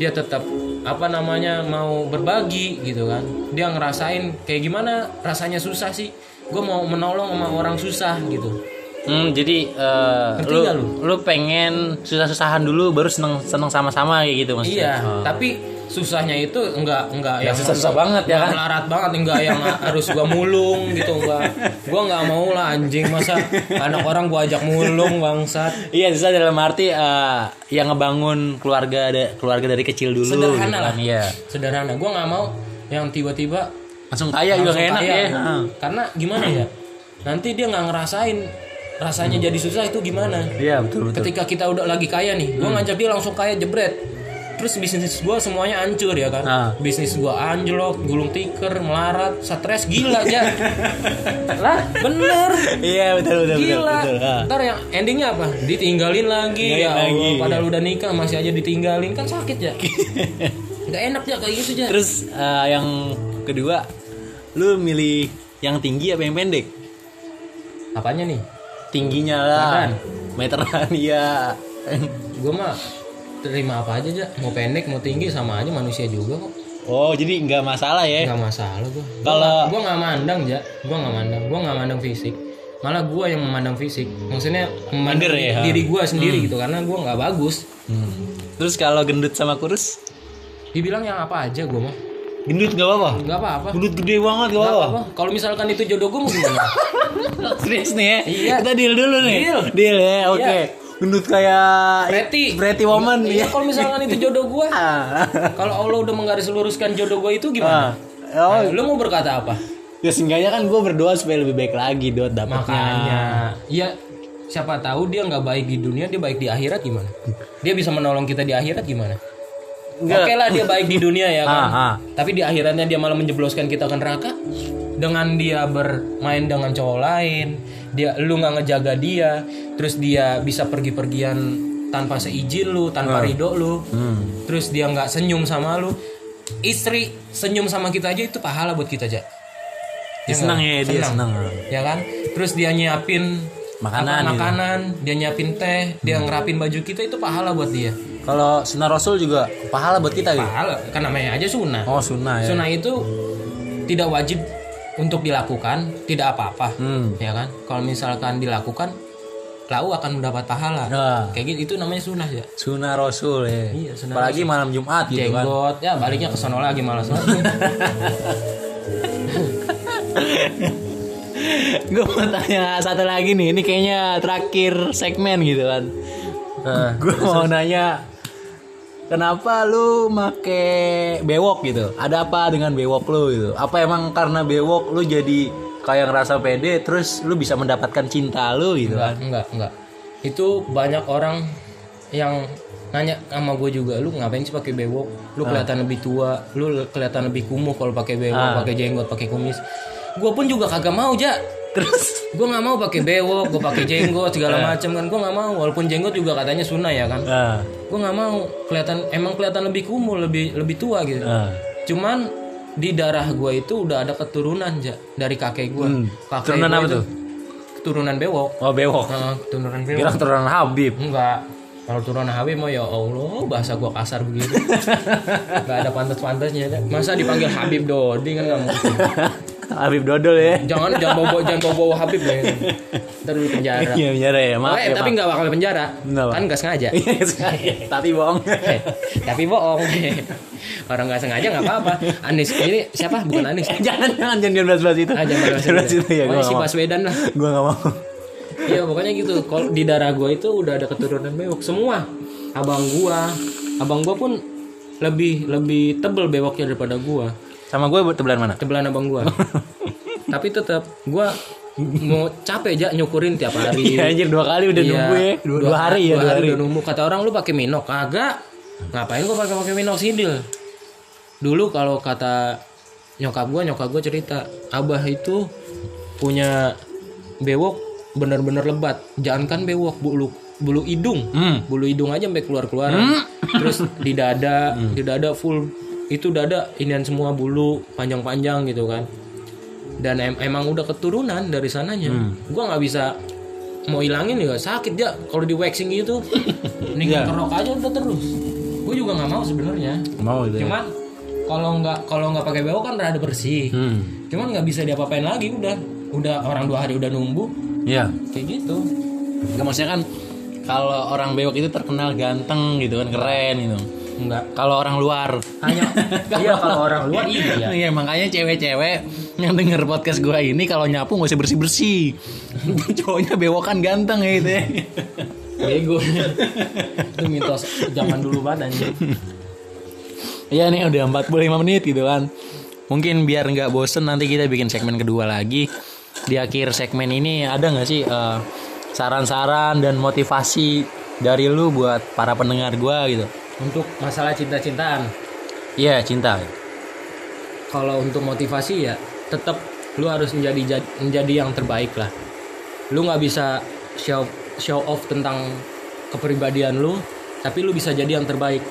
Dia tetap apa namanya mau berbagi gitu kan. Dia ngerasain kayak gimana rasanya susah sih. Gue mau menolong sama orang susah gitu Hmm, jadi Ngerti lu, lu? lu pengen susah-susahan dulu baru seneng seneng sama-sama kayak gitu maksudnya. Iya, Oh. tapi susahnya itu enggak enggak Ya, yang susah-susah banget ya kan? Melarat banget enggak yang harus gua mulung gitu enggak. Gua nggak mau lah anjing masa anak orang gua ajak mulung bangsat. Iya, susah dalam arti eh, yang ngebangun keluarga da- keluarga dari kecil dulu. Sederhana gitu lah. kan. Iya. Sederhana. Gua nggak mau yang tiba-tiba Langsung kaya juga enak kaya. ya. Karena gimana ya? Nanti dia nggak ngerasain rasanya jadi susah itu gimana. Iya, betul betul. Ketika kita udah lagi kaya nih, gua ngajak dia langsung kaya jebret. Terus bisnis gua semuanya hancur ya kan. Ah. Bisnis gua anjlok, gulung tikar, melarat, stres gila aja. lah, bener. Iya, betul betul betul. Gila. betul. Ah. Ntar yang endingnya apa? Ditinggalin lagi. Tinggalin ya Allah, lagi, padahal udah nikah masih aja ditinggalin kan sakit ya. Gak enak ya kayak gitu ya. Terus eh, yang kedua, lu milih yang tinggi apa yang pendek? Apanya nih? Tingginya lah. Badan. Meteran iya. Gue mah terima apa aja aja. Mau pendek mau tinggi sama aja manusia juga kok. Oh, jadi nggak masalah ya? Gak masalah gue. Kalau- gue nggak mandang ya, gue nggak mandang, gue nggak mandang fisik. Malah gue yang memandang fisik. Maksudnya memandang ya? diri gue sendiri gitu karena gue nggak bagus. Hmm. Terus kalau gendut sama kurus? Dibilang yang apa aja gue mah. Gendut nggak apa-apa. Nggak apa-apa. Gendut gede banget Nggak apa-apa. Kalau misalkan itu jodoh gue mau gimana? Serius nih ya? Iya. Kita deal dulu nih. Deal. Deal ya, oke. Iya. Gendut kayak Pretty. Pretty woman Iya, ya. kalau misalkan itu jodoh gue, Ah. kalau Allah udah menggaris luruskan jodoh gue itu gimana? Ah. Oh, Nah, lu mau berkata apa? ya seenggaknya kan gue berdoa supaya lebih baik lagi dot dapatnya. Makanya, ya siapa tahu dia nggak baik di dunia, dia baik di akhirat gimana? Dia bisa menolong kita di akhirat gimana? Oke lah dia baik di dunia ya kan. Ah, ah. Tapi di akhiratnya dia malah menjebloskan kita ke neraka dengan dia bermain dengan cowok lain. Dia lu nggak ngejaga dia, terus dia bisa pergi-pergian tanpa seizin lu, tanpa ridho lu. Hmm. Terus dia nggak senyum sama lu. Istri senyum sama kita aja itu pahala buat kita aja. Dia senang ya, dia senang. Ya kan? Terus dia nyiapin Makanan apa, gitu. makanan, dia nyiapin teh, dia ngerapin baju kita itu pahala buat dia. Kalau sunnah Rasul juga pahala buat kita gitu. Pahala, kan namanya aja sunnah. Oh, sunnah ya. Sunnah itu tidak wajib untuk dilakukan, tidak apa-apa, Hmm. ya kan? Kalau misalkan dilakukan, lau akan mendapat pahala. Nah. Kayak gitu itu namanya sunnah ya. Sunnah Rasul ya. Iya, sunnah Apalagi malam Jumat gitu kan. Jenggot, ya baliknya ke sono lagi malas gue mau tanya satu lagi nih ini kayaknya terakhir segmen gitu kan gue mau nanya kenapa lu make bewok gitu ada apa dengan bewok lu gitu apa emang karena bewok lu jadi kayak ngerasa pede terus lu bisa mendapatkan cinta lu gitu enggak, kan enggak, enggak. Itu banyak orang yang nanya sama gue juga, lu ngapain sih pakai bewok? Lu kelihatan lebih tua, lu kelihatan lebih kumuh kalau pakai bewok, Ah. pakai jenggot, pakai kumis. Gue pun juga kagak mau, Ja. Terus? Gue nggak mau pakai bewok gue pakai jenggot segala macam kan. Gue nggak mau walaupun jenggot juga katanya sunnah ya kan. Ah, gue nggak mau kelihatan emang kelihatan lebih kumuh lebih lebih tua gitu. Ah. cuman di darah gue itu udah ada keturunan ja dari kakek gue Hmm. kakek Keturunan gua apa tuh? keturunan bewok. Oh bewok. Nah, keturunan bewok. kira keturunan Habib. Enggak. Kalau turunan Habib mah ya Allah bahasa gue kasar begitu. Nggak ada pantas-pantasnya Ya. masa dipanggil Habib Dodi kan nggak mungkin Habib Dodol ya. Jangan jangan bawa jangan bawa bawa Habib ya. Ntar di penjara. Iya bener ya maaf Eh, ya tapi nggak bakal di penjara. Kenapa? kan nggak sengaja. Iya, tapi bohong. Tapi bohong. Orang nggak sengaja nggak apa-apa. Anis ini siapa? Bukan Anis jangan jangan jangan jangan bahas itu. Ah jangan bahas bahas itu ya gue si Baswedan lah. Gue gak mau. Iya pokoknya gitu. Kalau di darah gue itu udah ada keturunan bewok semua. Abang gua, abang gua pun lebih lebih tebel bewoknya daripada gua. Sama gue buat tebelan mana Tebelan abang gua. Tapi tetap gua mau capek aja nyukurin tiap hari. Iya anjir dua kali udah Iya, nunggu ya dua, dua hari ya dua hari, udah nunggu. Kata orang lu pakai minok kagak? Ngapain gua pakai pakai minok sidil? Dulu kalau kata nyokap gua, nyokap gua cerita, abah itu punya bewok bener-bener lebat. Jangankan bewok, bulu bulu hidung. Hmm. Bulu hidung aja sampai keluar-keluar. Terus di dada, di dada full itu dada inian semua bulu panjang-panjang gitu kan. Dan em- emang udah keturunan dari sananya. Gua nggak bisa mau hilangin juga sakit ya kalau di waxing gitu. Mending Iya. kerok aja udah terus. Gue juga nggak mau sebenarnya. mau itu ya Cuman kalau nggak kalau nggak pakai bewok kan rada bersih. hmm. Cuman nggak bisa diapa-apain lagi udah. Udah orang dua hari udah numbuh Iya kayak gitu. Nggak maksudnya kan kalau orang bewok itu terkenal ganteng gitu kan keren gitu enggak Kalau orang luar. hanya iya kalau orang luar iya Iya makanya cewek-cewek yang denger podcast gua ini kalau nyapu nggak usah bersih-bersih. Cowoknya bewokan ganteng ya gitu ya. bego itu mitos zaman dulu banget anjing Iya nih udah 45 menit gitu kan. Mungkin biar nggak bosen nanti kita bikin segmen kedua lagi. Di akhir segmen ini ada nggak sih eh, saran-saran dan motivasi dari lu buat para pendengar gua gitu? Untuk masalah cinta-cintaan Iya cinta. kalau untuk motivasi ya tetap lu harus menjadi menjadi yang terbaik lah lu nggak bisa show show off tentang kepribadian lu tapi lu bisa jadi yang terbaik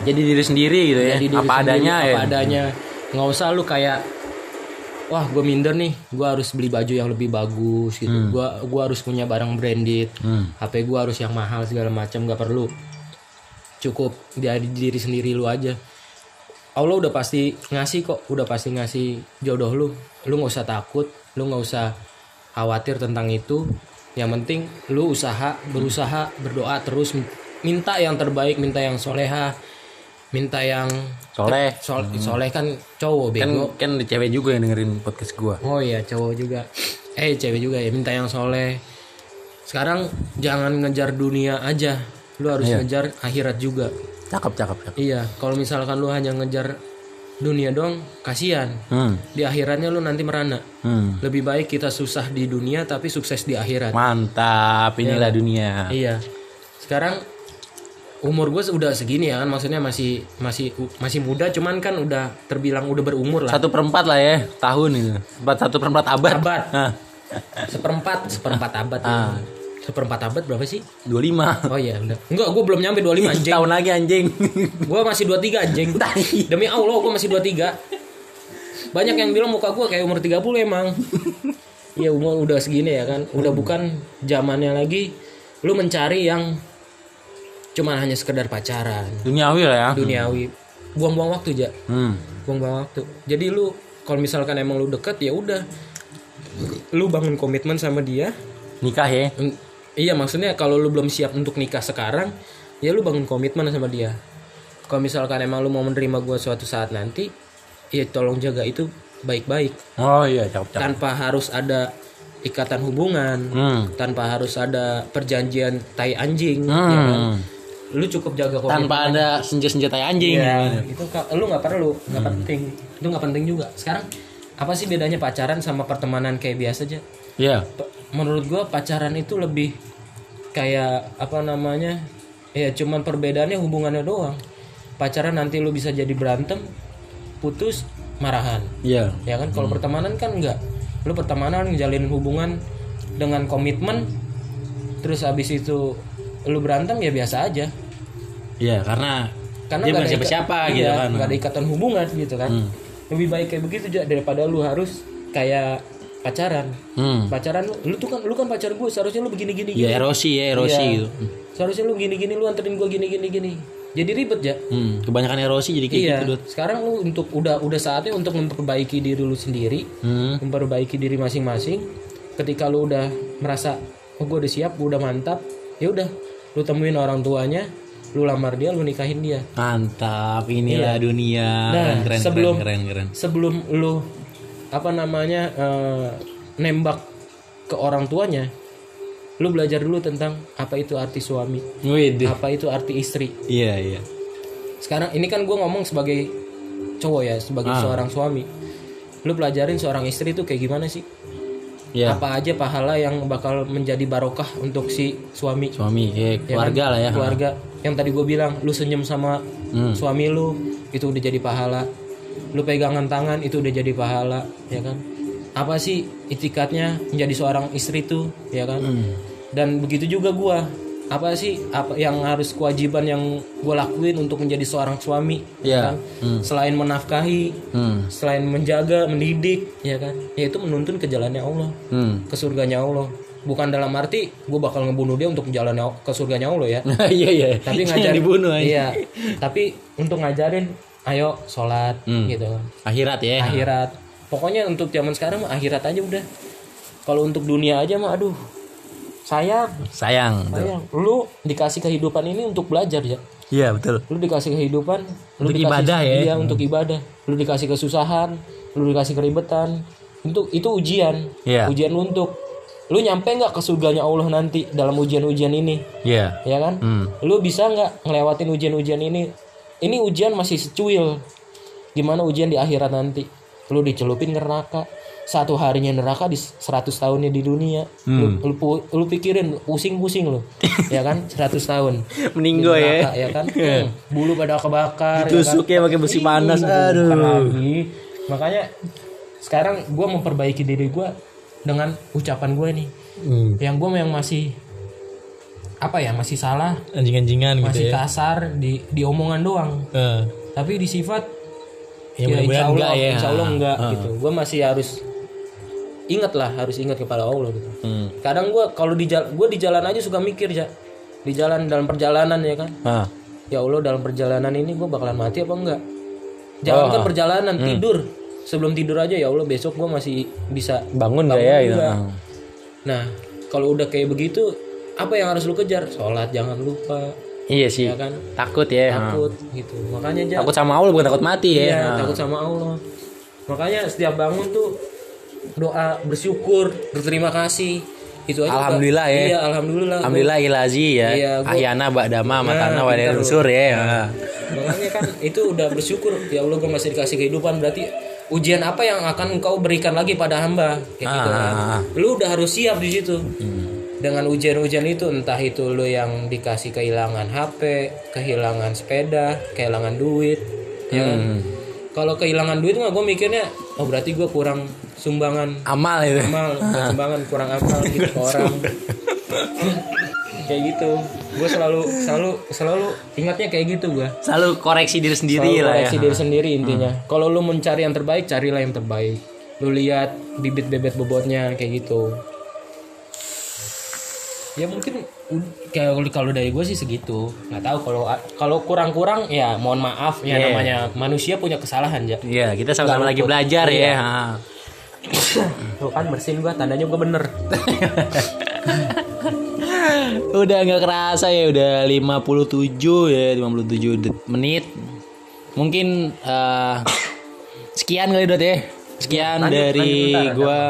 Jadi diri sendiri gitu ya. Jadi diri apa sendiri, adanya ya. apa adanya nggak usah lu kayak wah gue minder nih gue harus beli baju yang lebih bagus gitu gua gua harus punya barang branded Hmm. HP gue harus yang mahal segala macam nggak perlu cukup dari diri sendiri lu aja. Allah udah pasti ngasih kok udah pasti ngasih jodoh lu. Lu nggak usah takut lu nggak usah khawatir tentang itu. Yang penting lu usaha berusaha berdoa terus. Minta yang terbaik minta yang soleha minta yang Soleh. sol soleh kan cowok Kan bego. kan ada cewek juga yang dengerin podcast gua. oh iya cowok juga. Eh cewek juga ya minta yang soleh. Sekarang jangan ngejar dunia aja lu harus Iya. ngejar akhirat juga Cakep cakep cakep. iya kalau misalkan lu hanya ngejar dunia dong kasihan Hmm. di akhiratnya lu nanti merana Hmm. lebih baik kita susah di dunia tapi sukses di akhirat Mantap, inilah dunia. iya sekarang umur gue udah segini ya kan maksudnya masih masih masih muda cuman kan udah terbilang udah berumur lah Satu perempat lah ya tahun itu. Empat satu perempat abad. Abad. Nah, seperempat seperempat abad Ah. Seperempat abad berapa sih? 25 oh iya udah enggak gue belum nyampe 25 anjing. Tahun lagi anjing. gue masih 23 anjing. Demi Allah gue masih 23 banyak yang bilang muka gue kayak umur 30 emang. Iya umur udah segini ya kan. Udah bukan zamannya lagi. Lu mencari yang cuman hanya sekedar pacaran. Duniawi lah ya. duniawi. Buang-buang waktu aja Hmm. buang-buang waktu. Jadi lu kalau misalkan emang lu deket ya udah. Lu bangun komitmen sama dia. Nikah ya. Iya maksudnya kalau lu belum siap untuk nikah sekarang ya lu bangun komitmen sama dia kalau misalkan emang lu mau menerima gua suatu saat nanti ya tolong jaga itu baik-baik Oh iya, cakep cakep. tanpa harus ada ikatan hubungan Hmm. tanpa harus ada perjanjian tai anjing ya kan? Hmm. lu cukup jaga komitmen Tanpa ada senja-senja tai anjing. Iya, itu lu nggak perlu, nggak penting. Itu nggak penting juga. Sekarang apa sih bedanya pacaran sama pertemanan kayak biasa aja? Iya. P- Menurut gua pacaran itu lebih kayak apa namanya? Ya cuman perbedaannya hubungannya doang. Pacaran nanti lu bisa jadi berantem, putus, marahan. Iya. Ya kan kalau pertemanan kan enggak. Lu pertemanan ngejalin hubungan dengan komitmen terus habis itu lu berantem ya biasa aja. Iya, karena karena dia bukan ada siapa-siapa gitu iya, kan. nggak ada ikatan hubungan gitu kan Hmm. lebih baik kayak begitu daripada lu harus kayak pacaran Hmm. pacaran lu, lu tuh kan lu kan pacar gue seharusnya lu begini gini gini Ya erosi ya, erosi Iya. gitu. seharusnya lu gini gini lu anterin gue gini gini gini jadi ribet ya Hmm. Kebanyakan erosi jadi kayak iya gitu, Dut. sekarang lu untuk udah udah saatnya untuk memperbaiki diri lu sendiri Hmm. memperbaiki diri masing-masing ketika lu udah merasa oh gue udah siap gue udah mantap ya udah lu temuin orang tuanya lu lamar dia lu nikahin dia Mantap, inilah dunia. Nah, keren, keren, sebelum- keren, keren, keren. sebelum lu apa namanya eh, nembak ke orang tuanya lu belajar dulu tentang apa itu arti suami Wih, apa itu arti istri Iya, iya. sekarang ini kan gue ngomong sebagai cowok ya sebagai Ah. seorang suami lu pelajarin seorang istri itu kayak gimana sih Iya. apa aja pahala yang bakal menjadi barokah untuk si suami Suami, Ya keluarga kan? lah ya. keluarga yang tadi gue bilang lu senyum sama Hmm. suami lu itu udah jadi pahala lu pegangan tangan itu udah jadi pahala ya kan apa sih itikatnya menjadi seorang istri tuh ya kan Hmm. dan begitu juga gua apa sih apa yang harus kewajiban yang gue lakuin untuk menjadi seorang suami Iya. kan Hmm. selain menafkahi Hmm. selain menjaga mendidik ya kan yaitu menuntun ke jalannya Allah Hmm. ke surganya Allah bukan dalam arti gue bakal ngebunuh dia untuk jalan ke surganya Allah ya Iya, iya. tapi ngajarin dibunuh aja. iya tapi untuk ngajarin ayo sholat Hmm. gitu Akhirat ya. akhirat pokoknya untuk zaman sekarang mah akhirat aja udah kalau untuk dunia aja mah aduh sayang Sayang. sayang lu dikasih kehidupan ini untuk belajar ya Iya betul. lu dikasih kehidupan lu Untuk dikasih, ibadah ya. iya untuk ibadah lu dikasih kesusahan lu dikasih keribetan itu itu ujian Iya. ujian lu untuk lu nyampe nggak ke surganya Allah nanti dalam ujian-ujian ini Iya. ya kan Hmm. lu bisa nggak ngelewatin ujian-ujian ini ini ujian masih secuil gimana ujian di akhirat nanti lu dicelupin neraka satu harinya neraka di 100 tahunnya di dunia lu, lu, pu- lu pikirin pusing-pusing lu ya kan 100 tahun Meninggo Di ya. ya kan Hmm, bulu pada kebakar ya kan? Tusuknya pakai besi panas. Aduh. lagi. makanya sekarang gua memperbaiki diri gua dengan ucapan gue nih Hmm. yang gue yang masih apa ya masih salah Anjing-anjingan gitu masih ya. kasar di di omongan doang Eh. tapi di sifat Ya, ya, insya Allah enggak ya. insya Allah enggak Ah. gitu gue masih harus ingat lah harus ingat kepada Allah gitu Hmm. kadang gue kalau di jalan gue di jalan aja suka mikir ya di jalan dalam perjalanan ya kan Ah. ya Allah dalam perjalanan ini gue bakalan mati apa enggak jangan kan perjalanan Hmm. tidur sebelum tidur aja ya Allah besok gue masih bisa Bangun nggak ya? Gitu. nah kalau udah kayak begitu apa yang harus lu kejar sholat jangan lupa Iya sih. ya kan Takut ya. takut gitu makanya jangan Takut sama Allah bukan takut mati ya. Iya, Ah. takut sama Allah. Makanya setiap bangun tuh doa bersyukur, berterima kasih. Itu aja. Alhamdulillah ya. Iya, alhamdulillah. Alhamdulillah ilazi ya. Iya, gua- Ahyana ba'dama matana Nah, wa ya. Ah. Makanya kan itu udah bersyukur. Ya Allah, gue masih dikasih kehidupan. Berarti ujian apa yang akan engkau berikan lagi pada hamba? Kayak gitu kan. Ah. Lu udah harus siap di situ. Hmm. Dengan ujian-ujian itu entah itu lu yang dikasih kehilangan HP, kehilangan sepeda, kehilangan duit, ya kan? Hmm. Kalau kehilangan duit mah gue mikirnya, oh berarti gue kurang sumbangan Amal itu. amal, sumbangan kurang amal gitu ke orang. kayak gitu. Gue selalu selalu selalu ingatnya kayak gitu gue. Selalu koreksi diri sendiri Selalu lah ya. koreksi diri sendiri intinya. Kalau lu mencari yang terbaik, carilah yang terbaik. Lu lihat bibit bebet bobotnya kayak gitu. Ya mungkin kayak kalau dari gue sih segitu. Nggak tahu kalau kalau kurang-kurang ya mohon maaf ya Iya. namanya manusia punya kesalahan ya. Iya, kita sama-sama lagi belajar Iya. ya. Ah. Tuh kan bersin gua tandanya gua bener. udah nggak kerasa ya udah 57 ya 57 det- menit mungkin eh, sekian kali dot ya sekian Lanjut, dari lanjut, bentar, gua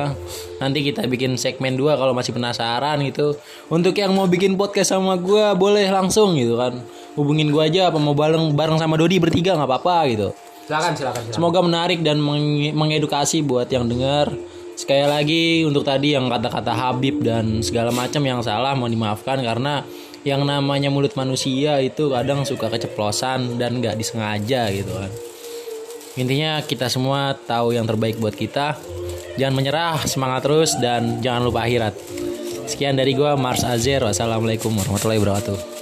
nanti kita bikin segmen 2 kalau masih penasaran gitu untuk yang mau bikin podcast sama gua boleh langsung gitu kan hubungin gua aja apa mau bareng bareng sama Dodi bertiga nggak apa-apa gitu Silakan silakan silakan. Semoga menarik dan meng- mengedukasi buat yang dengar. Sekali lagi untuk tadi yang kata-kata Habib dan segala macam yang salah mau dimaafkan karena yang namanya mulut manusia itu kadang suka keceplosan dan nggak disengaja gitu kan. Intinya kita semua tahu yang terbaik buat kita. Jangan menyerah, semangat terus dan jangan lupa akhirat. Sekian dari gua Mars Azer. Wassalamualaikum warahmatullahi wabarakatuh.